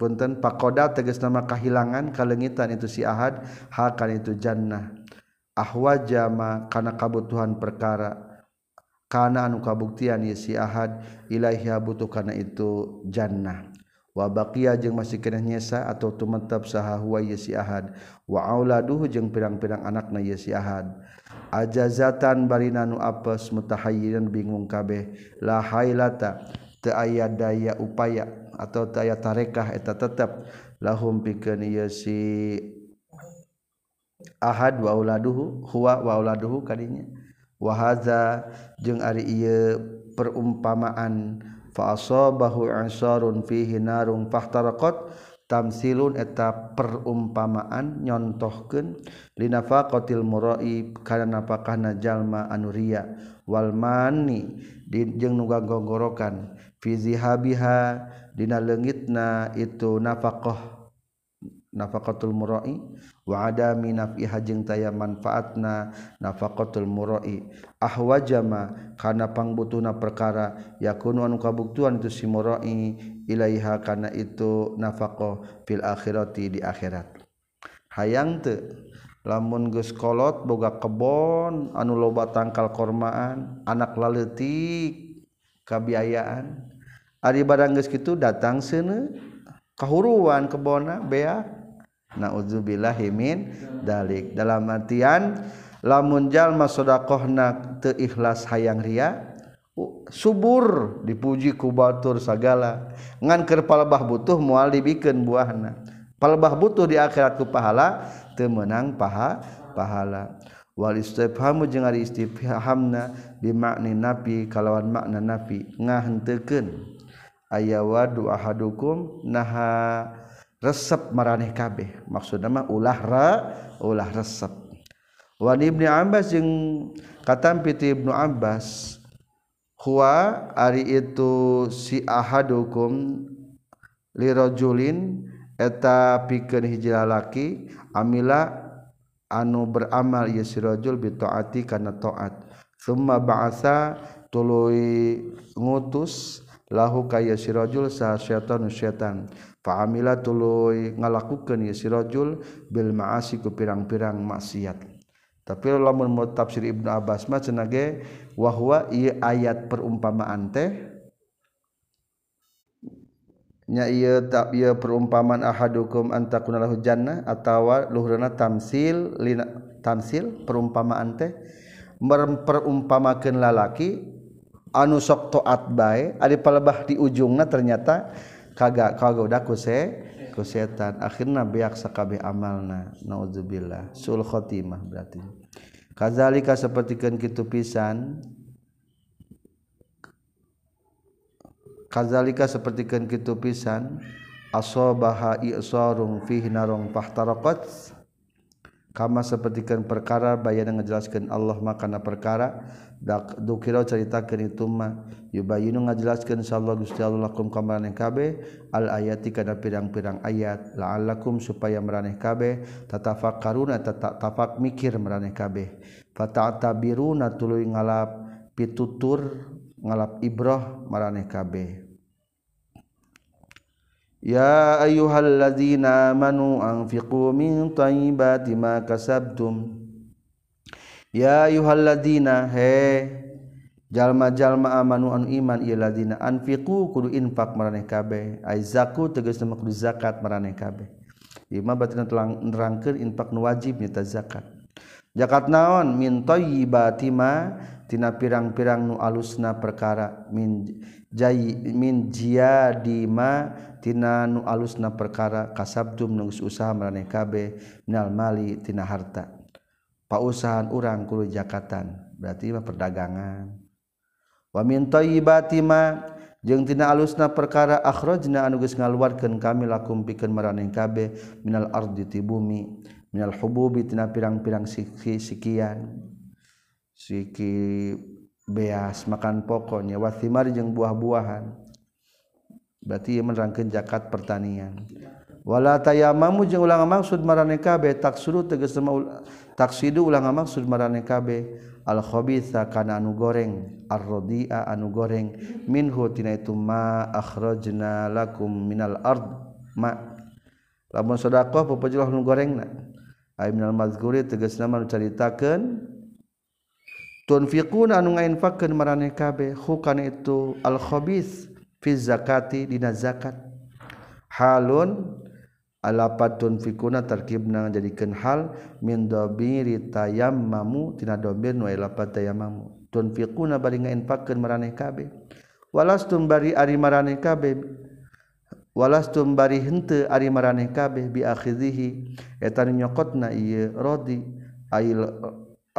punten pakoda teges nama kahilangan kalengitan itu si ahad hakan itu jannah. Ahwa jama kana kabutuhan perkara. Kana anu kabuktian ye si ahad ilaiha butuh kana itu jannah. Wa baqiya jeung masih kena nyesa atau tumetep saha huwa ye si ahad. Wa auladuhu jeung pirang-pirang anakna ye si ahad. ajazatan barina nu apes mutahayiran bingung kabeh. La hailata teu aya daya upaya atau teu aya tarekah eta tetep. Lahum pikeun ieu si ahad wa auladuhu huwa wa auladuhu kadinya. Wa hadza jeung ari ieu perumpamaan fa asabahu ansarun fihi narun fahtarakat tamsilun eta perumpamaan nyontohkeun linafaqatil murai kana napakahna jalma anu ria wal mani jeung nu gagonggorokan fi zihabiha dina leungitna itu nafaqah nafaqatul murai. Wa adami naf'iha jeung taya manfaatna nafaqatul murai. Ahwajama kana pangbutuhna perkara yakunu anu kabuktuan itu si murai. ilaiha kana itu nafaqah fil akhirati di akhirat. Hayang teu lamun geus kolot boga kebon anu loba tangkal kormaan anak laletik kabiayaan ari barang geus kitu datang seuneu kahuruan kebona bea naudzubillahi min dalik. Dalam artian lamun jalma sedekahna teu ikhlas hayang ria subur dipuji ku batur segala ngan keur palebah butuh moal dibikeun buahna. Palebah butuh di akhirat ku pahala teu meunang paha pahala. Wal istifhamu jeung ari istifhamna bi makni nafi kalawan makna nafi ngahenteukeun aya wadu ahadukum naha resep maraneh kabeh. Maksudna mah ulah ra ulah resep. Wa ibnu abbas jeung katam piti ibnu abbas huwa ari itu si ahadukum lirajulin eta pikeun hiji lalaki amila anu beramal ieu si rajul bi taati kana taat. Summa ba'atsa tuluy ngutus lahu ka ieu si rajul sa syaitan syaitan. Fa amila tuluy ngalakukeun ieu si rajul bil ma'asi ku pirang-pirang maksiat. tapi lamun mau tafsir Ibnu Abbas mah cenah ge wahwa ieu ayat perumpamaan teh. Nya ieu tak ieu perumpamaan ahadukum antakuna lahu jannah atawa luhurna tamsil lina, tamsil perumpamaan teh. Memperumpamakeun lalaki anu sok taat bae ari palebah di ujungna ternyata kagak kagak udah ku dididik ku setan akhirna biak sakabeh amalna. Naudzubillah sul khotimah berarti. Kazalika sapertikeun kitu pisan. Kazalika sapertikeun kitu pisan. Asabaha isarun fihi narung fahtaraqat. kama sepertikan perkara bayan ngejelaskan Allah makana perkara. Dukira ceritakan itu mah. Yubayinu ngajelaskeun insyaallah gusti Allah lakum kamaraneh kabeh. Al ayati kana pirang-pirang ayat. La'allakum supaya maraneh kabeh. Tatafakkaruna tatafak mikir maraneh kabeh. Fata'tabiruna tuluy ngalap pitutur ngalap ibrah maraneh kabeh. Ya ayyuhalladzina amanu anfiqu min thayyibati ma kasabtum Ya ayyuhalladzina he jalma-jalma amanu anu iman ieu ladzina anfiqu kudu infak maraneh kabeh. Ai zaku tegas nama kudu zakat maraneh kabeh. Ieu mah batina nerangkeun infak nu wajib nya zakat. Zakat naon? Min thayyibati ma tina pirang-pirang nu alusna perkara. Min min jiadimatina nu alusna perkara kasabtum nunggus usaha meeh kabeh minal malitina harta. Pausahaan urang kulu jakatan berarti mah perdagangan. Wa min thayyibatima jeung tina alusna perkara akhrajna anu geus ngaluarkeun kami lakum pikeun maraneh kabeh minal ardi ti bumi minal hububi tina pirang-pirang siki sikian siki beas makan pokoknya. Wasimar jeung buah-buahan. Berarti merangkan zakat pertanian. Wala tayamamu jeung ulang maksud marane kabeh taksuru tegas sama taksidu ulang maksud marane kabeh al khabitha kana anu goreng. Ar radia anu goreng. Minhu tina itu ma akhrajna lakum minal ard. Ma. Lamun sedekah pepejulah nu gorengna. Ay minal mazkuri tegasna manucaritakeun tunfiquna anu ngainfakeun maraneh kabeh hukana itu al khabis fi zakati dina zakat. Halun alapat tunfiquna tarkibna jadikeun hal min dhabiri tayammamu tina dhamir nu lapat tayammamu. Tunfiquna bari ngainfakeun maraneh kabeh. Walastum bari ari maraneh kabeh walastum bari henteu ari maraneh kabeh bi akhidhihi eta nyokotna ieu rodi ail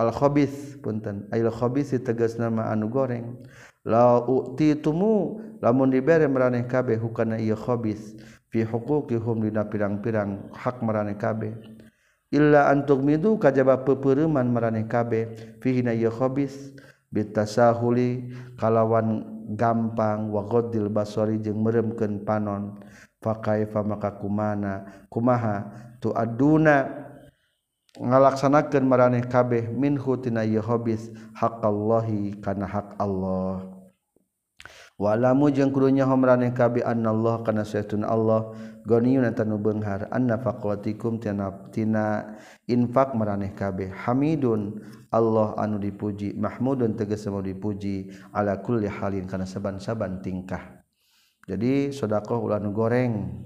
al-khobis punten. Ayil khobisi tegas nama anu goreng. La utitumu lamun dibere maraneh kabeh hukana ieu khobis fi huquqihum dina pirang-pirang hak maraneh kabeh. Illa antuk midu kajaba pepereman maraneh kabeh. Fihi na ieu khobis bitasahuli kalawan gampang wa ghaddil basari jeung meureumkeun panon. Fa kaifa maka kumana kumaha? Tu aduna ngalaksanakeun maraneh kabeh minhutina yhobis haqqallahi kana hak Allah. Walamu jeung krunya homraneh kabe an Allah kana seun Allah. Goniun tanu beunghar anna tina tina infak maraneh kabeh. Hamidun Allah anu dipuji mahmudun tegas mau dipuji ala kulli halin kana saban-saban tingkah. Jadi sedekah ulah nu goreng.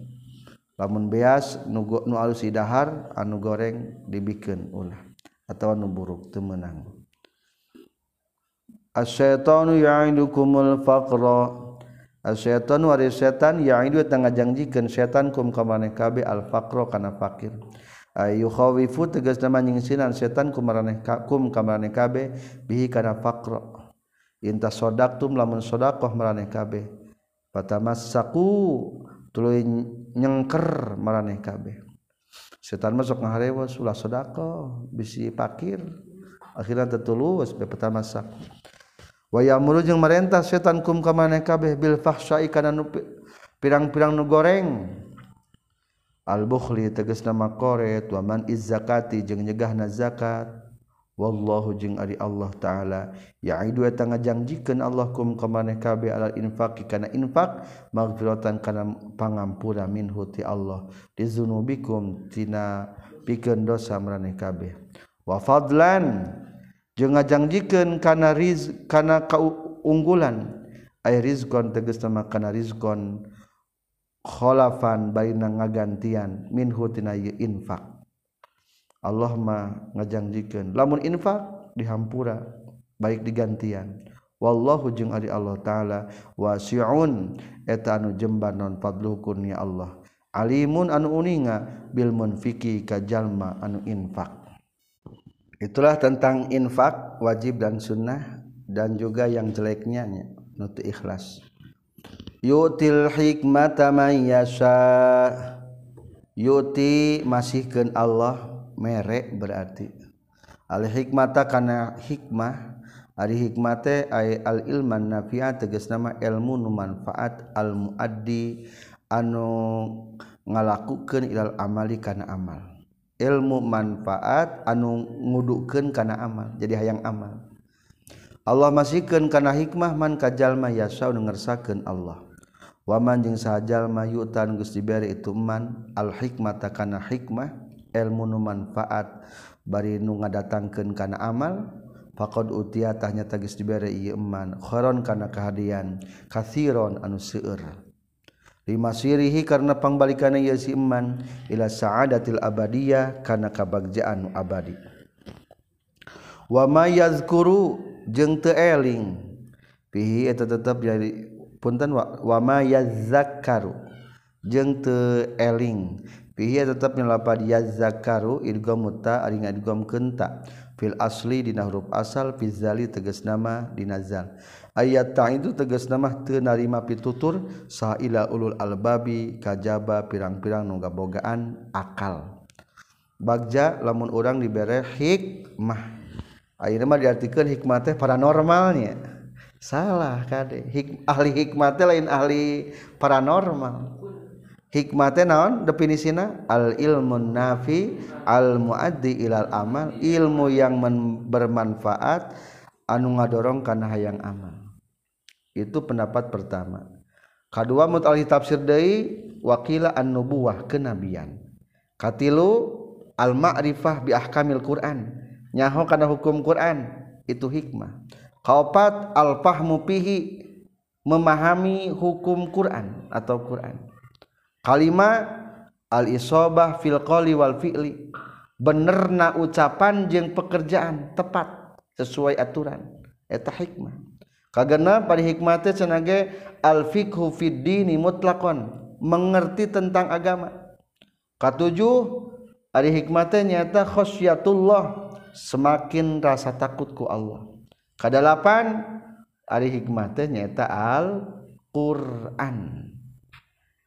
lamun beas nugo nu alus idahar anu goreng dibikin ulah atau nu buruk temenang asyaitanu ya'idukumul faqra. Asyaitan waris setan ya'idu tangajangjikeun setan kum ka maneh kabe al faqra kana fakir. Ayu khawifu tegas nama nyingsinan setan kum maraneh kum ka maneh kabe bihi kana faqra. Inta sodaktum lamun sedekah maraneh kabe patamassaku tuluy nyengker maraneh kabeh. Setan masuk ngaharewa sulah sodako bisi pakir. Akhirnya tertulus bepeta masak. Waya mulu jeung merentah setan kum ka maneh kabeh bil fahsya'i kana pirang-pirang nu goreng. Al bukhli tegas nama koret wa man iz zakati jeung nyegahna zakat. wallahu jeung ari Allah taala. Yaidu eta ngajangjikeun Allah kum ka maneh kabeh alal infaqi. Kana infaq magfiratan kana pangampura minhu ti Allah. Lizunubikum tina pikeun dosa maraneh kabeh wa fadlan jeung ngajangjikeun kana riz kana kaunggulan. Ay rizqon tegasna mah kana rizqon. Khalafan baina ngagantian minhu tina infaq. Allah mah ngajanjikeun lamun infak dihampura. Baik digantian. Wallahu jeung ari Allah taala. Wasiun. Eta anu jembar non fadlu ya Allah. Alimun anu uninga bil munfiki ka jalma anu infak. Itulah tentang infak wajib dan sunnah dan juga yang jeleknya nutu ikhlas. Yutil hikmata man yasha. Yuti masihkeun Allah. merek berarti. Al hikmata kana hikmah ari hikmate ay al ilman nafi'a tegas nama ilmu nu manfaat al muaddi anu ngalakukeun ilal amali kana amal. Ilmu manfaat anu ngudukeun kana amal jadi hayang amal. Allah masihkeun kana hikmah man kajalma yasau ngersakeun Allah. Waman jeung sajal yutan geus diberi itu man al hikmata kana hikmah ilmu nu manfaat bari nu ngadatangkeun kana amal faqad utiyatahnya tagis dibere ieu iman khairon kana kahadian kathiron anu seueur. Lima sirihi karena pangbalikanna ieu si iman ila sa'adatil abadiyah kana kabagjaan nu abadi. Wa ma yazkuru jeung teu eling fihi eta tetep jadi punten wa ma yazzakaru jeung teu eling. Pihia tetap nyelapad yazakaru idgomuta ari ngadgom kenta fil asli dina huruf asal fizali tegas nama dinazal ayat ta itu tegas nama tenarima pitutur saila ulul albabi kajaba pirang-pirang nu bogaan akal. Bagja lamun urang dibere hikmah. Ayeuna mah diartikeun hikmah teh paranormalnya. Salah kade. Hik, ahli hikmah teh lain ahli paranormal. Hikmah naon? Definisina? Al ilmu nafi al muaddi ilal amal. Ilmu yang bermanfaat anu ngadorong kana hayang amal. Itu pendapat pertama. Kedua mutalih tafsir dari wakila an nubuwah kenabian. Katilu al ma'rifah bi ahkamil Quran. Nyaho kana hukum Quran itu hikmah. Kaopat al fahmu pihi memahami hukum Quran atau Quran kalima al isobah fil qali wal fi'li. Benerna ucapan jeung pekerjaan tepat sesuai aturan. Eta hikmah. Kagena pada hikmate cenage al fiqhu fid dini mutlaqan mengerti tentang agama. Katujuh ada hikmate nyata khasyatullah semakin rasa takut ku Allah. Kadalapan ada hikmate nyata al Quran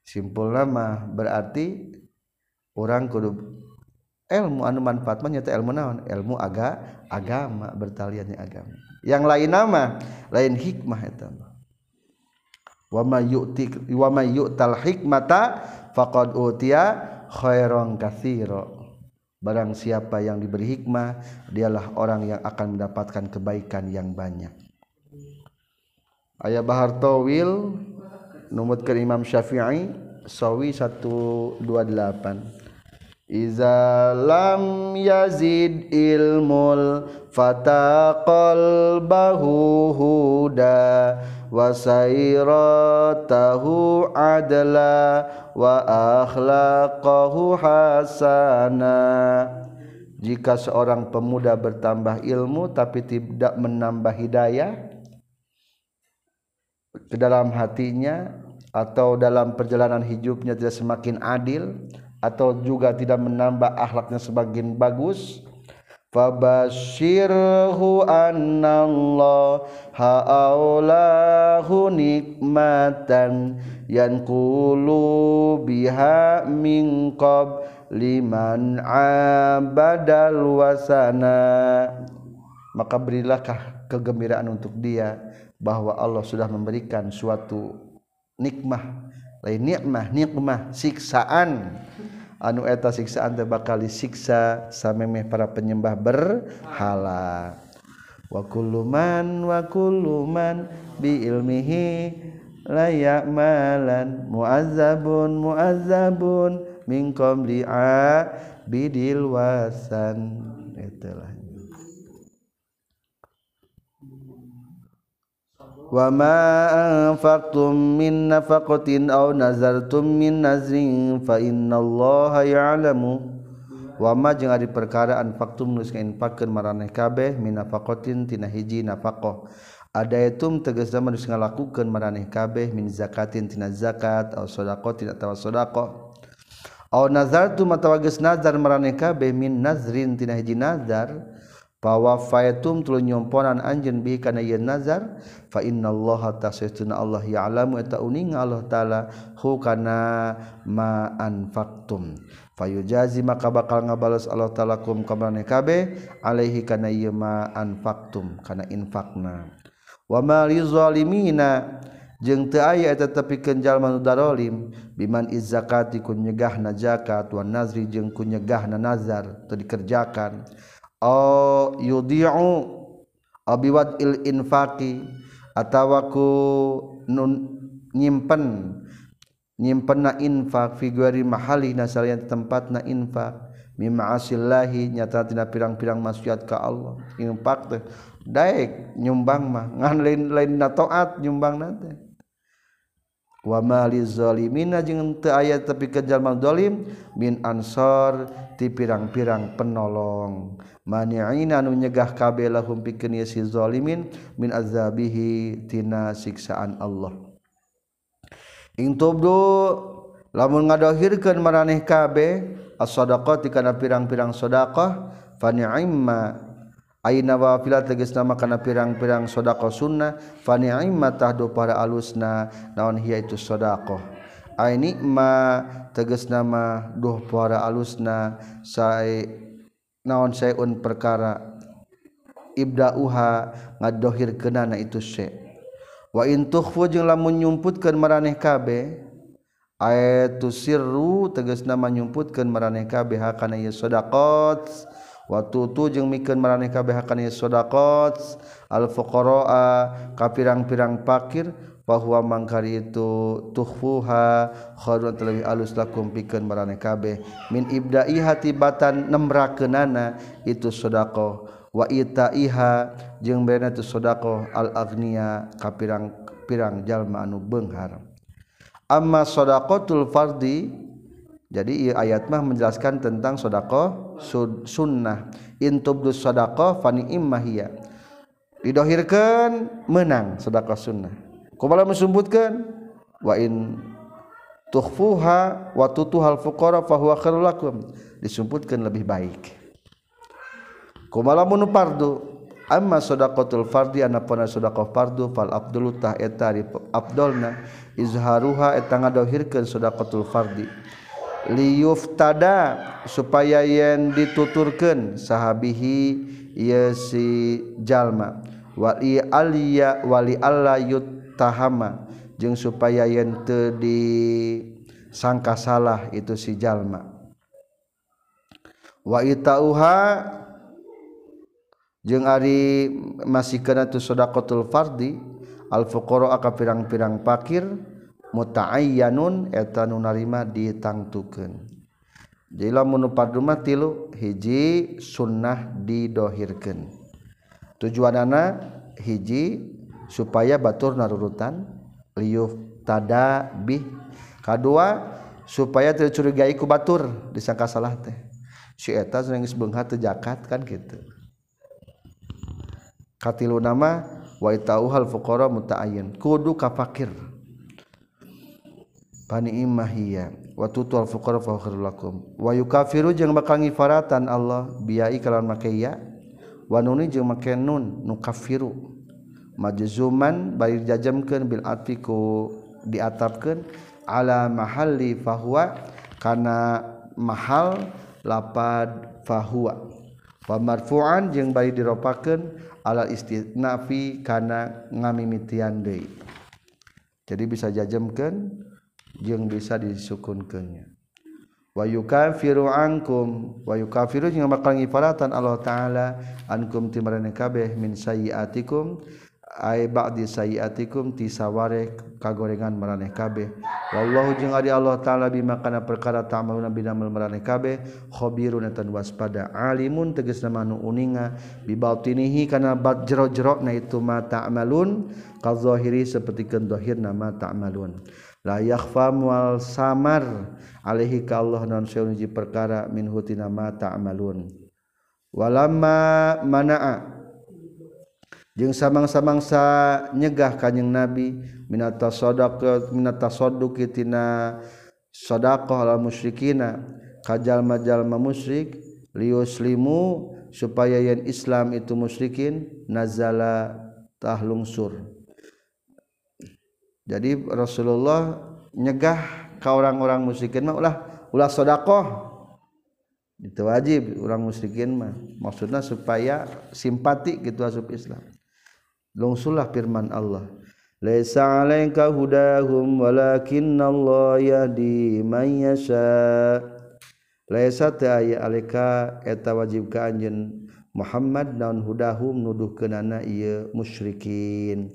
simpul nama berarti orang kudu ilmu anu manfaat nyata ilmu naon? Ilmu aga agama bertaliannya agama. Yang lain nama lain hikmah itu wama yu'ti wama yu'tal hikmata faqad utiya khairan katsira. Barang siapa yang diberi hikmah dialah orang yang akan mendapatkan kebaikan yang banyak. Ayah Bahartowil numutkan Imam Syafi'i sawi 128 Iza lam yazid ilmul fataqal bahu huda wa sayratahu adla wa akhlaqahu hasana. Jika seorang pemuda bertambah ilmu tapi tidak menambah hidayah ke dalam hatinya atau dalam perjalanan hidupnya tidak semakin adil atau juga tidak menambah akhlaknya sebagian bagus? Fabashirhu annallaha aulahu nikmatan yankulu biha min liman abadal wasana. Maka berilah kegembiraan untuk dia bahwa Allah sudah memberikan suatu nikmah. Lain nikmah nikmah siksaan. Anu eta siksaan teh bakal disiksa samemeh para penyembah berhala. Wa kullu man wa kullu man bi ilmihi la ya'malan. Muazzabun muazzabun min qabli bidil wasan. Itulah وما أنفقتم من نفقة أو min من fa فإن الله يعلم. Wama jeung ari perkara anfaqtum geus kainfaqkeun maraneh kabeh min nafaqatin tina hiji nafaqah. Adaitum tegasna geus ngalakukeun maraneh kabeh min zakatin tina zakat atau tina atawa sedekah aw nazartum atawa geus nazar maraneh kabeh min nazrin tina hiji nazar bahwa fatum tu nyomponan anjen bi kana yen nazar fa innallaha tasaytuna Allah ya'lamu eta uning Allah taala hu kana ma anfaqtum. Fayujazi maka bakal ngabales Allah taala kum kamane kabe alaihi kana ieu ma anfaqtum kana infakna wa ma lizalimina jeung teu aya eta tepikeun jalma nu darolim biman izzakati kun nyegahna zakat wan nazri jeung kun nyegahna nazar teu dikerjakan oh yudiu abiwat il infaqi atawa ku nun, nyimpen nyimpen na infak figuari mahali na salian tempat na infak mimma asillahi nyata tina pirang-pirang maksiat ka Allah. Infak teh daek nyumbang mah. [LAUGHS] Ngan lain-lain na taat nyumbang na teh. Wa mali zalimina jeung teu aya tapi ke jalma zalim min ansor ti pirang-pirang penolong. maniina nu nyegah kabeh lahum pikeun si zalimin min azabihi tina siksaan Allah. Ing tubdu lamun ngadohirkeun maraneh kabeh as-shadaqati kana pirang-pirang sedekah fa ni'imma aina wafilat tegas nama kana pirang-pirang sedekah sunnah fa ni'imma tahdu para alusna naon hiya itu sedekah ai nikma tegas nama duh para alusna sae naon sayun perkara ibdauha ngadohir kenana itu se wa in tukhfu jeung lamun nyumputkeun maraneh kabe ayatu sirru tegasna manyumputkeun maraneh kabe hakana ye sedaqat wa tutu jeung mikeun maraneh kabe hakana ye sedaqat al fuqara ka pirang-pirang fakir bahwa mangkari itu tuhfuha khairun terlebih alus lakum pikeun marane kabeh. Min ibda'i hatibatan nemrakeunana itu sedekah. Wa itaiha jeung beuna itu sedekah. Al agniya ka pirang-pirang jalma anu beunghar amma sadaqatul fardi jadi ayat mah menjelaskan tentang sedekah sunnah. Intubdus sadaqah fani immahiya didohirkeun menang sedekah sunnah Kumala menyebutkan? Wa in tukhfuha wa tutuhal fuqara fa huwa khairul lakum. Disebutkan lebih baik. Kumala mun fardu. Amma sadaqatul fardi anapana sadaqah fardu fal abdulu tah eta abdulna izharuha eta ngadohirkeun sadaqatul fardi. Liyuftada supaya yen dituturkeun sahabihi ieu si jalma. Wali aliya wali alla yut tahama jeung supaya yen teu di sangka salah itu si jalma. Wa itauha jeung ari masih kana tu sedaqatul fardi al fuqara aka pirang-pirang pakir mutaayyanun eta nu narima ditangtukeun. Jadi lamun rumah tilu hiji sunnah didohirkeun tujuanana hiji supaya batur narurutan liuf tada bih kadua supaya tercurigai ku batur disangka salah teh. Si eta geus beungha teu jakat kan kitu. Katilu nama wa itauhal fuqara muta'ayyin kudu ka fakir pani imahiya wa tutul fuqara fa khairul lakum. Wa yukafiru jeung bakal ngifaratan Allah biai kalawan makaiya wa nuni jeung make nun nu kafiru. majuzuman bari jajamkeun bil atfi ku diatapkeun ala mahalli fahuwa kana mahal lapad fahuwa. Wa marfu'an jeung bari diropakeun ala istinafi kana ngamimitian deui. Jadi bisa jajamkeun jeung bisa disukunkeunnya. Wa yukafiru ankum wa yukafiru jeung bakal ngifaratan Allah taala ankum timarane kabeh min sayyiatikum ba'di sayiatikum tisaware kagorengan maraneh kabeh. Wallahu jeung ari Allah taala bima kana perkara ta'maluna binamel maraneh kabeh. Khabirun tan waspada. Alimun tegasna manu uninga. Bibatinihi kana bat jero-jerona itu ma ta'malun. Kazahiri sapertikeun zahirna ma ta'malun. La yakhfa wal samar. Alaihi ka Allah non saeuji perkara min hutina ma ta'malun. Walamma mana'a. jeung samang-samang sa nyegah kanjing Nabi minata sadaqah minata saduqi tina sadaqah al musyrikina kajalma-jalma musyrik liuslimu supaya yang Islam itu musyrikin nazala tahlungsur jadi Rasulullah nyegah ke orang-orang musyrikin mah ulah ulah sedekah itu wajib orang musyrikin mah. Maksudnya supaya simpati gitu asup Islam. lungsulah firman Allah. Laisa alaika hudahum walakinallahu yahdi man yasha. Laisa ta aya alaika eta wajib ka anjeun Muhammad naon hudahum nuduhkeunana ieu musyrikin.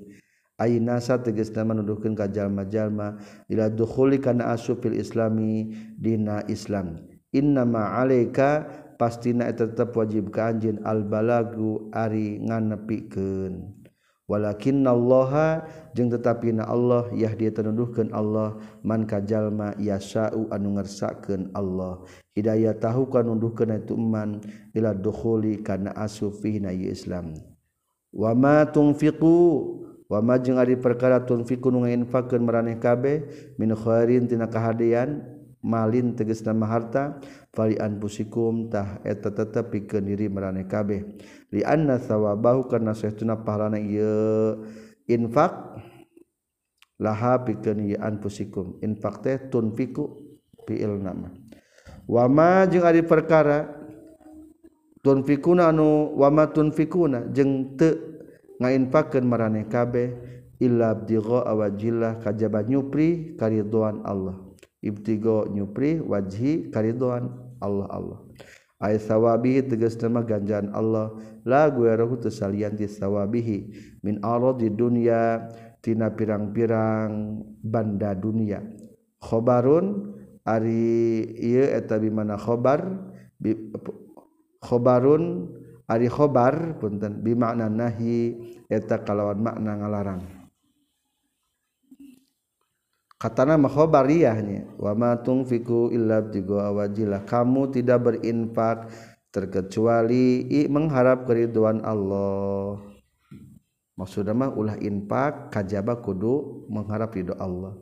Aina sa tegasna nuduhkeun ka jalma-jalma. Ila dukhuli kana asufil islami dina Islam. Innama alaika pastina eta tetep wajib ka anjeun al balagu ari nganepikeun walakinnallaha jeung tetapi na Allah yahdi tenuduhkeun Allah man kajalma yasa'u anu ngersakeun Allah. Hidayah tahu kanunduhkeun itu man ila dukhuli kana asufi na Islam. Wa ma tunfiqu wa ma jeung ari perkara tunfiqu nu ngainfakeun maraneh kabeh min khairin tina kahadean malin teges nama harta falian pusikum tah eta tetep pikeun diri maraneh kabeh. Lianna sawabahu karena karna saestuna pahalana ieu infak laha pikeun ieu anfusikum infak teh tunfiku fiil nama. Wama jeung ari perkara tunfikuna anu wama tunfikuna jeung teu ngainfakeun maraneh kabeh illa bdigha awajillah kajaba nyupri karidoan Allah. ibtigo nyupri wajhi karidoan Allah Allah. Ay sawabihi tegas nama ganjaan Allah. La guerahu tesalian ti sawabihi. Min Allah di dunia tina pirang-pirang banda dunia. Khobarun ari ieu eta bimana khobar bi, khobarun ari khobar punten bimakna nahi eta kalawan makna ngalarang. katana mahobariahnya wama tungfiku illa wajilah. Kamu tidak berinfak terkecuali i mengharap keriduan Allah. Maksudnya mah ulah infak kajaba kudu mengharap ridho Allah.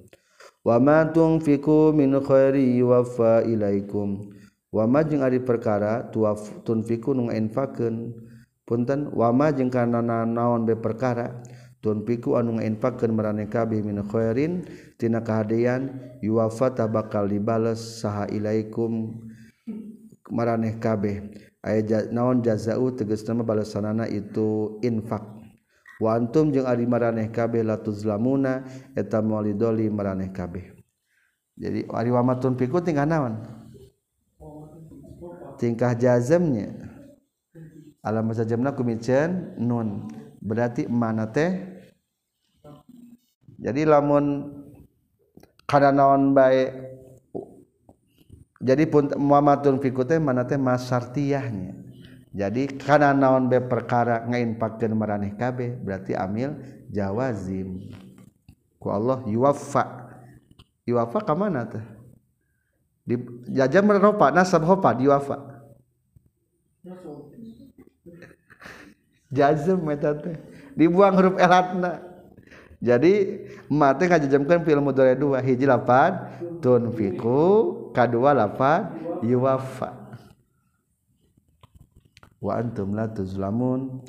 Wama tungfiku min khairi yuwaffa ilaikum. Wama jeung ari perkara tuaf tunfiku nu ngainfakeun. Punten wama jeung kana naon be perkara? piku anu ngainfakeun maraneh kabeh min khairin tina kahadean yuwafa bakal dibales saha ilaikum maraneh kabeh aya naon jazaa'u tegasna balasanana itu infak. Wa antum jeung ari maraneh kabeh latuzlamuna eta maulidoli maraneh kabeh jadi ari wa piku tingkah naon? Tingkah jazamnya? Alam sajamna kumicen nun. Berarti mana teh? Jadi lamun karena naon baik jadi pun muamatun fikute mana teh masartiyahnya. Jadi karena naon be perkara ngainpakeun maraneh kabeh berarti amil jawazim. Ku Allah yuwaffa. Yuwaffa ka teh? Di jajam meropa nasab hopa yuwaffa jazm eta teh. Dibuang huruf elatna jadi mate ngajajamkeun fi'il mudhari dua hiji lafad tunfiku kadua lafad yuwafa wa antum la tuzlamun.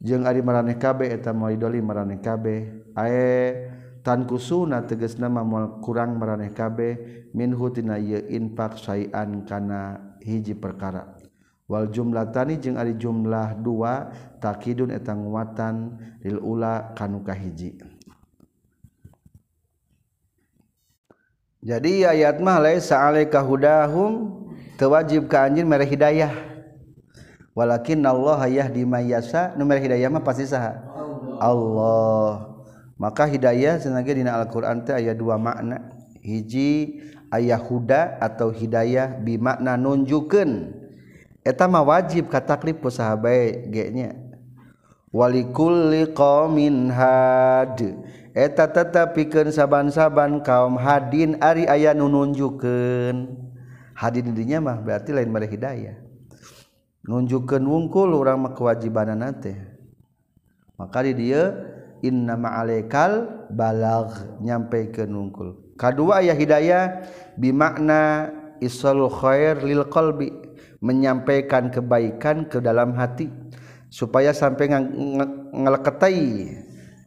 Jeung ari maraneh kabeh eta moal idoli maraneh kabeh. Ae tan kusuna tegasna moal kurang maraneh kabeh. Minhu tina ieu infak sayan kana hiji perkara. Wal jumlah tani jeung ari jumlah dua takidun eta nguatan lil ula kanu kahiji. Jadi ayat mah laisa alaika hudahum tewajib ka anjeun mere hidayah. Walakin Allah yahdi may yasha nu mere hidayah mah pasti saha? Allah. Maka hidayah senangnya dina Al-Qur'an teh aya dua makna. Hiji ayah huda atau hidayah bimakna nunjukkeun etama wajib kataklip ku sahabat nya walikulli qaumin had. Eta tetap pikeun saban-saban kaum hadin ari aya nu nunjukkeun hadin dinya mah berarti lain mere hidayah. Nunjukkeun wungkul urang mah kewajibanana teh. Maka di dia inna ma'alaikal balagh nyampeikeun wungkul. Kadua aya hidayah bimakna isalul khair lil qalbi. Menyampaikan kebaikan ke dalam hati supaya sampai ngeleketai.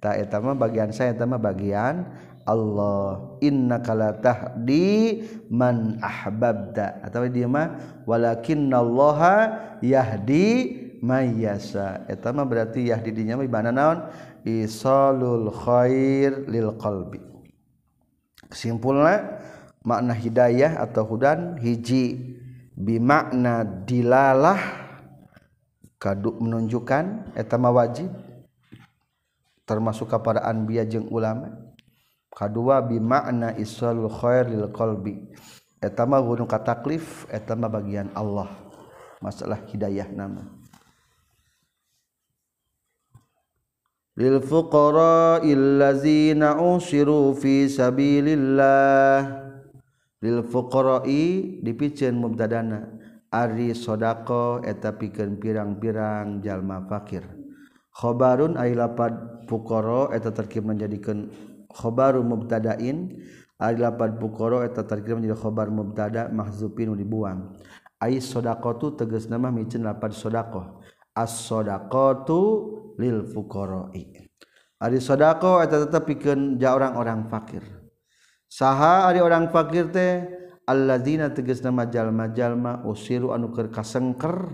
Etama bagian saya tema bagian Allah. Innakala tahdi man ahbabta. Atau dia mah walakinallaha yahdi mayyasa eta mah berarti yahdi dinya mah ibana naon? Isalul khair lil qalbi. Kesimpulna makna hidayah atau hudan hiji bimakna dilalah kaduk menunjukkan etama wajib termasuk kepada anbiya jeung ulama. Kedua bimakna isalul khair lil qalbi. Etama gunung kataklif etama bagian Allah. Masalah hidayah nama. Lil fuqara illazina usiru fi sabilillah. lil fuqara'i dipiceun mubtadana. Ari sodako eta pikeun pirang-pirang jalma fakir. Khobarun ai lapad fuqara eta terkib menjadikeun khobaru mubtadain. Ari lapad fuqara eta terkib menjadi khobar mubtada mahzupin dibuang. Ai sodakotu tegas nama micen lapad sodako. As sodakotu lil fuqara'i ari sodako eta tetep pikeun ja orang-orang fakir. saha ari orang fakir teh alladzina tegas nama jalma-jalma usiru anu keur kasengker.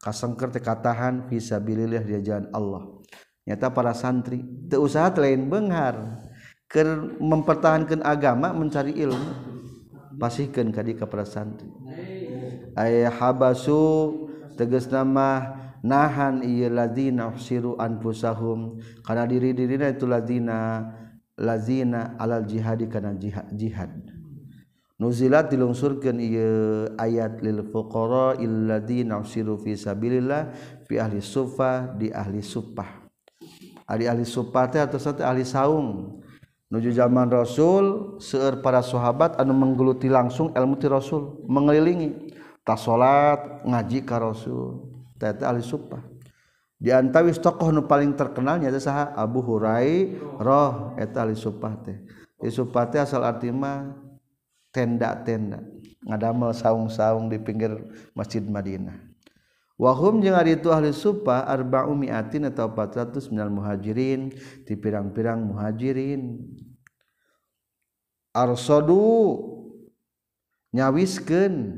Kasengker teh katahan fisabilillah di jalan Allah. Nyata para santri teu usaha lain benghar keur mempertahankan agama mencari ilmu pasihkeun ka ka para santri. Ay habasu tegas nama nahan ieu ladzina usiru anfusahum kana diri-dirina itu ladzina lazina alal jihadi kana jihad jihad. Nuzilat dilungsurkeun ieu ayat lil fuqara illadzina usiru fi sabilillah fi ahli sufa di ahli supah. Ari ahli supah teh atau satu ahli saung. Nuju zaman rasul seueur para sahabat anu menggeluti langsung ilmu ti rasul mengelilingi. Tas salat ngaji ka rasul. Teh ahli supah. di antawis tokoh nu paling terkenalnya ada saha Abu Hurai roh eta li supate li supate asal arti mah tenda-tenda ngadamel saung-saung di pinggir Masjid Madinah. Wahum jeung ari itu ahli supa arba'u mi'atin atau 400 minal muhajirin di pirang-pirang muhajirin. Arsadu nyawiskeun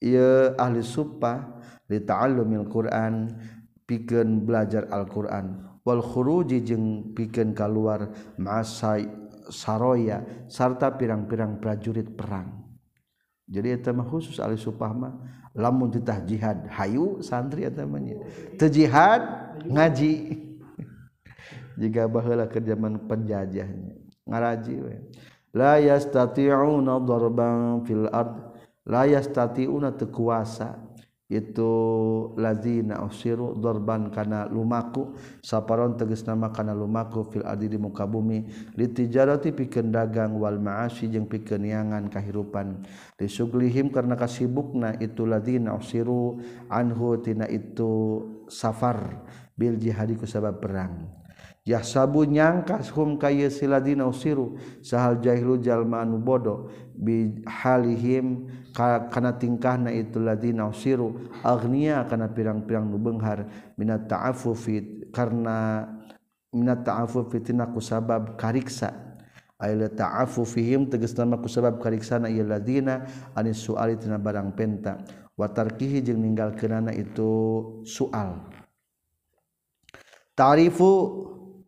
ieu ahli supa li ta'allumil Qur'an. Pikeun belajar Al-Qur'an. Wal khuruji jeung pikeun kaluar ma'asai saroya sarta pirang-pirang prajurit perang. Jadi eta mah khusus ali supahma lamun ditah jihad hayu santri eta mah teu jihad ngaji. [LAUGHS] Jika bahalah ke zaman penjajahnya ngaraji we. La yastati'una darban fil ard la yastati'una tekuasa itu lazina usiru dorban kana lumaku. Saparon tegas nama kana lumaku fil adi di muka bumi. Litijarati pikeun dagang wal ma'asi jeung pikeun niangan kahirupan. Disuglihim karena kasibukna itu lazina usiru. Anhu tina itu safar bil jihadi ku sabab perang. Yahsabu nyangkas hum kaya siladina usiru. Sahal jahilu jalma anu bodoh. Bihalihim kana tingkahna itu ladina usiru. Agnia kana pirang-pirang nu beunghar minat ta'affufi karena minat ta'affufi tina kusabab kariksa. Ayla ta'afu fihim tegas nama ku sabab kariksana ieu ladina anis suali tina barang penta. Wa tarkihi jeung ninggalkeunana itu soal ta'rifu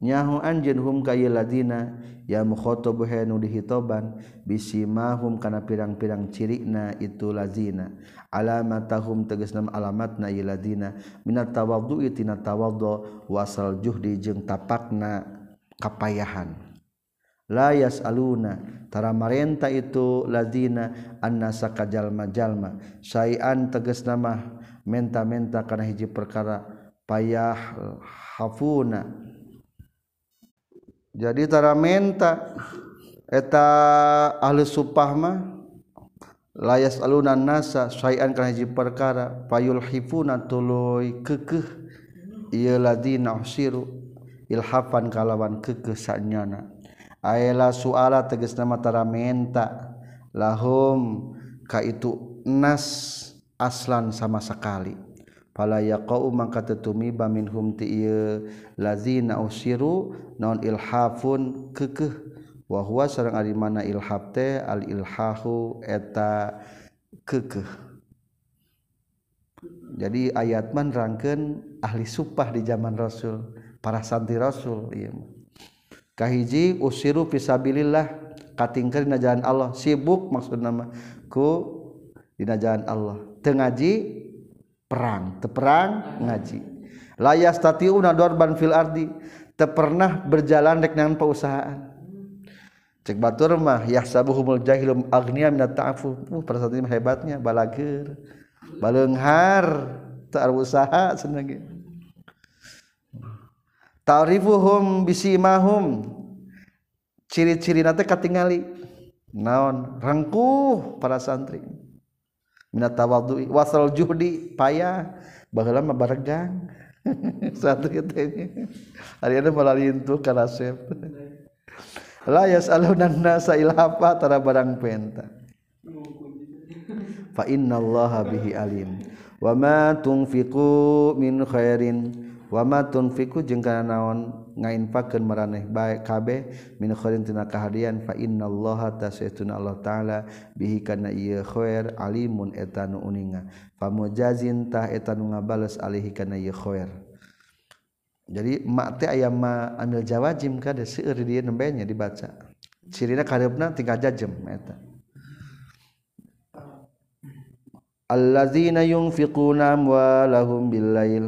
nyahu anjeun hum ka ladina ya mukhotob nu dihitoban bisimahum kana pirang-pirang cirikna itu lazina. Alamatahum tegasna alamatna ieu lazina. Minat tawaddu'i tina tawaddu wasal juhdi jeung tapakna kapayahan. La yasaluna tara marenta itu lazina annasa kajalma jalma sayan tegasna mah menta-menta kana hiji perkara payah hafuna. jadi tara menta eta ahli supahmah layas alunan nasa sayan hiji perkara payul hifuna tuluy kekeh ieu ladina usiru ilhafan kalawan kekeh sanyana. Aela suala tegasna tara menta lahum ka itu nas aslan sama sekali. palaya kau mangka tetumiba minhum ti ieu. Lazina usiru non ilhafun kekeh. Wa huwa sareng ari mana ilhab teh al ilhahu eta kekeh. Jadi ayat man rangkeun ahli supah di zaman Rasul para santri Rasul ieu mah. Kahiji usiru fisabilillah katingkeun dina jalan Allah. Sibuk maksudna nama ku dina jalan Allah. Teu ngaji perang teperang ngaji. Layas tatiuna dorban fil ardi. Pernah berjalan dek dengan perusahaan. Cek batur mah yahsabuhumul jahilum agniya minat ta'afu. Uh, pada saat ini hebatnya balager balenghar tak usaha senang ta'rifuhum bisimahum. Ciri-ciri nanti katingali. Naon? Rangkuh para santri minat tawadui wasal juhdi payah baheula mah baregang. [LAUGHS] Satu katanya. Ariana malalintuh ka resep. La yas'aluna nasa ilhafa tara barang penta. Fa innallaha bihi alim. Wa ma tunfiqu min khairin wa ma tunfiqu jeung kana naon ngainfakeun maraneh bae kabeh min khairin tina kahadian fa innallaha tasaituna Allah taala bihi kana ieu khair alimun eta nu uninga. Pamujazin tah eta nu ngabales alihi kana ieu khair. Jadi mak teh aya ma amil jawazim kada seueur di dieu nembenya dibaca. Cirina kareupna tinggal jajem eta. Allazina yunfiquna amwalahum bil lail.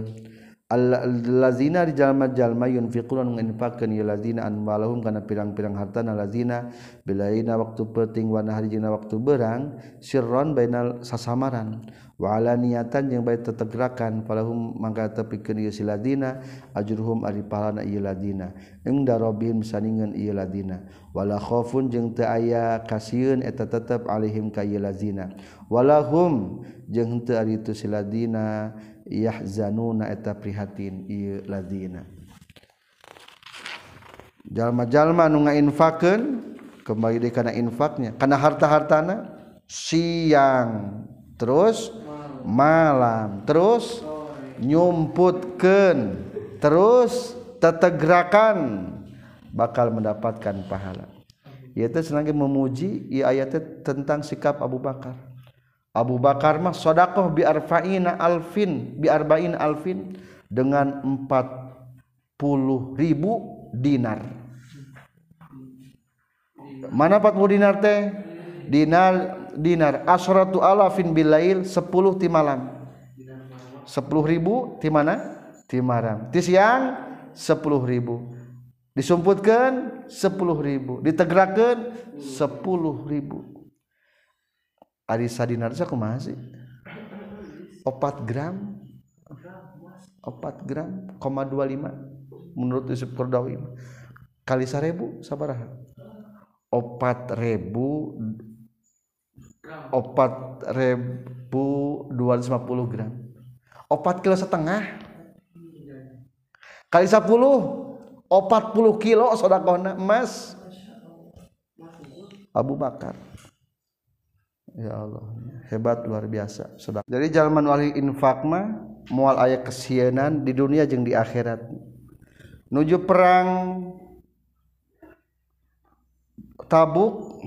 lazina dijallma-jalma yunfiqun menginfakkeun ieu lazina anmalahum kana pirang-pirang hartana lazina. Bilaina waktu penting wa nahari dina waktu berang sirron bainal sasamaran. Wa alaniatan jeung bae tetegrakan falahum mangka tepikeun ieu si lazina ajruhum ari pahalana ieu lazina. Ing darobin saningan ieu lazina. Wala khaufun jeung teu aya kasieun eta tetep alaihim ka ieu lazina. Walahum jeung teu ari si lazina. yahzanuna eta prihatin ieu ladina jalma-jalma nu ngainfakeun kembali deui kana infaknya kana harta-hartana siang terus malam terus nyumputkeun terus tetegrakan bakal mendapatkan pahala. Ieu senangnya memuji ieu tentang sikap Abu Bakar. Abu Bakar mah sodakoh biarfa'ina alfin biarbain alfin dengan empat puluh ribu dinar. Mana empat puluh dinar teh? Dinar dinar asratu alafin bilail sepuluh ti malam. Sepuluh ribu ti mana? Ti malam. Ti siang sepuluh ribu. disumputkan 10.000 ditegerakan Ari sadinar saya kumaha sih? Opat gram, opat gram, koma dua lima. Menurut Yusuf Kordawi kali seribu sabarah, Opat ribu, opat ribu dua ratus lima puluh gram. Opat kilo setengah. Kali puluh, opat puluh kilo saudaraku sodakona emas. Abu Bakar ya Allah. Hebat luar biasa. Jadi zaman wali infak mah mual ayat kesienan di dunia jeung di akhirat. Nuju perang Tabuk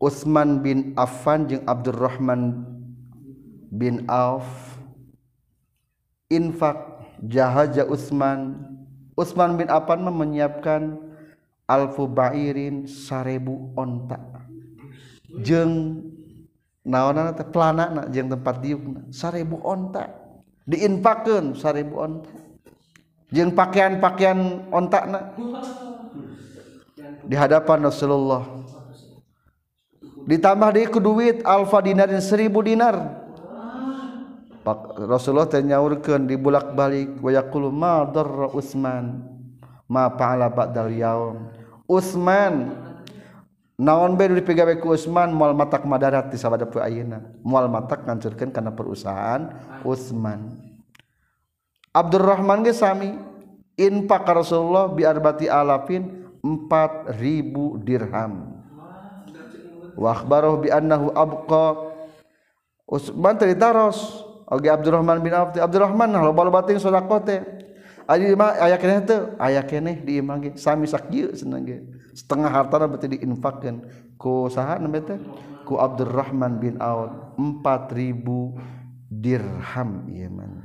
Utsman bin Affan jeung Abdurrahman bin Auf. Infak jahaja Utsman. Utsman bin Affan menyiapkan alfu bairin sarebu onta. Jeng naon pelana jeung tempat diukna sarebu onta. Diinfakeun sarebu onta. Jeung pakaian-pakaian ontakna di hadapan Rasulullah. Ditambah di ku duit alfa dinar dan seribu dinar. Rasulullah teh nyaurkeun di bulak balik wa yaqulu ma darra Utsman ma fa'ala ba'dal yaum Utsman naon be di ku Utsman moal matak madarat di sabadapu ayeuna. Moal matak ngancurkeun kana perusahaan Utsman Abdurrahman ge sami infak Rasulullah bi arbati alafin 4000 dirham. Wa akhbarahu bi annahu abqa. Utsman cerita Ros oge Abdurrahman bin Auf Abdurrahman nah loba-loba ting sedekah teh aya keneh teu aya keneh di imah ge. Sami sakieu seneng ge. setengah hartana berarti diinfakkan. Ku saha namanya teh ku Abdurrahman bin Auf 4000 dirham ieu man.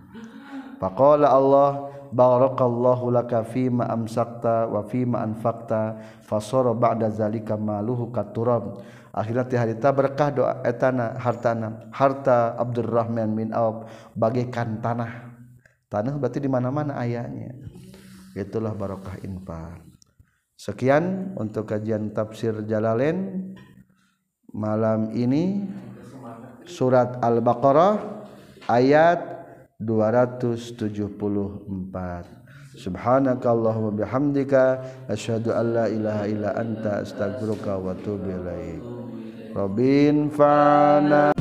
Faqala Allah barakallahu laka fima amsakta wa fima anfakta fasara ba'da zalika maluhu katurab. Akhirnya ti harita berkah doa eh, etana hartana harta Abdurrahman bin Auf bagaikan tanah. Tanah berarti di mana-mana ayahnya. Itulah barokah infak. Sekian untuk kajian tafsir Jalalain malam ini. Surat Al-Baqarah ayat 274 Subhanakallahumma bihamdika asyhadu an la ilaha illa anta astaghfiruka wa atubu ilaik. Robin fana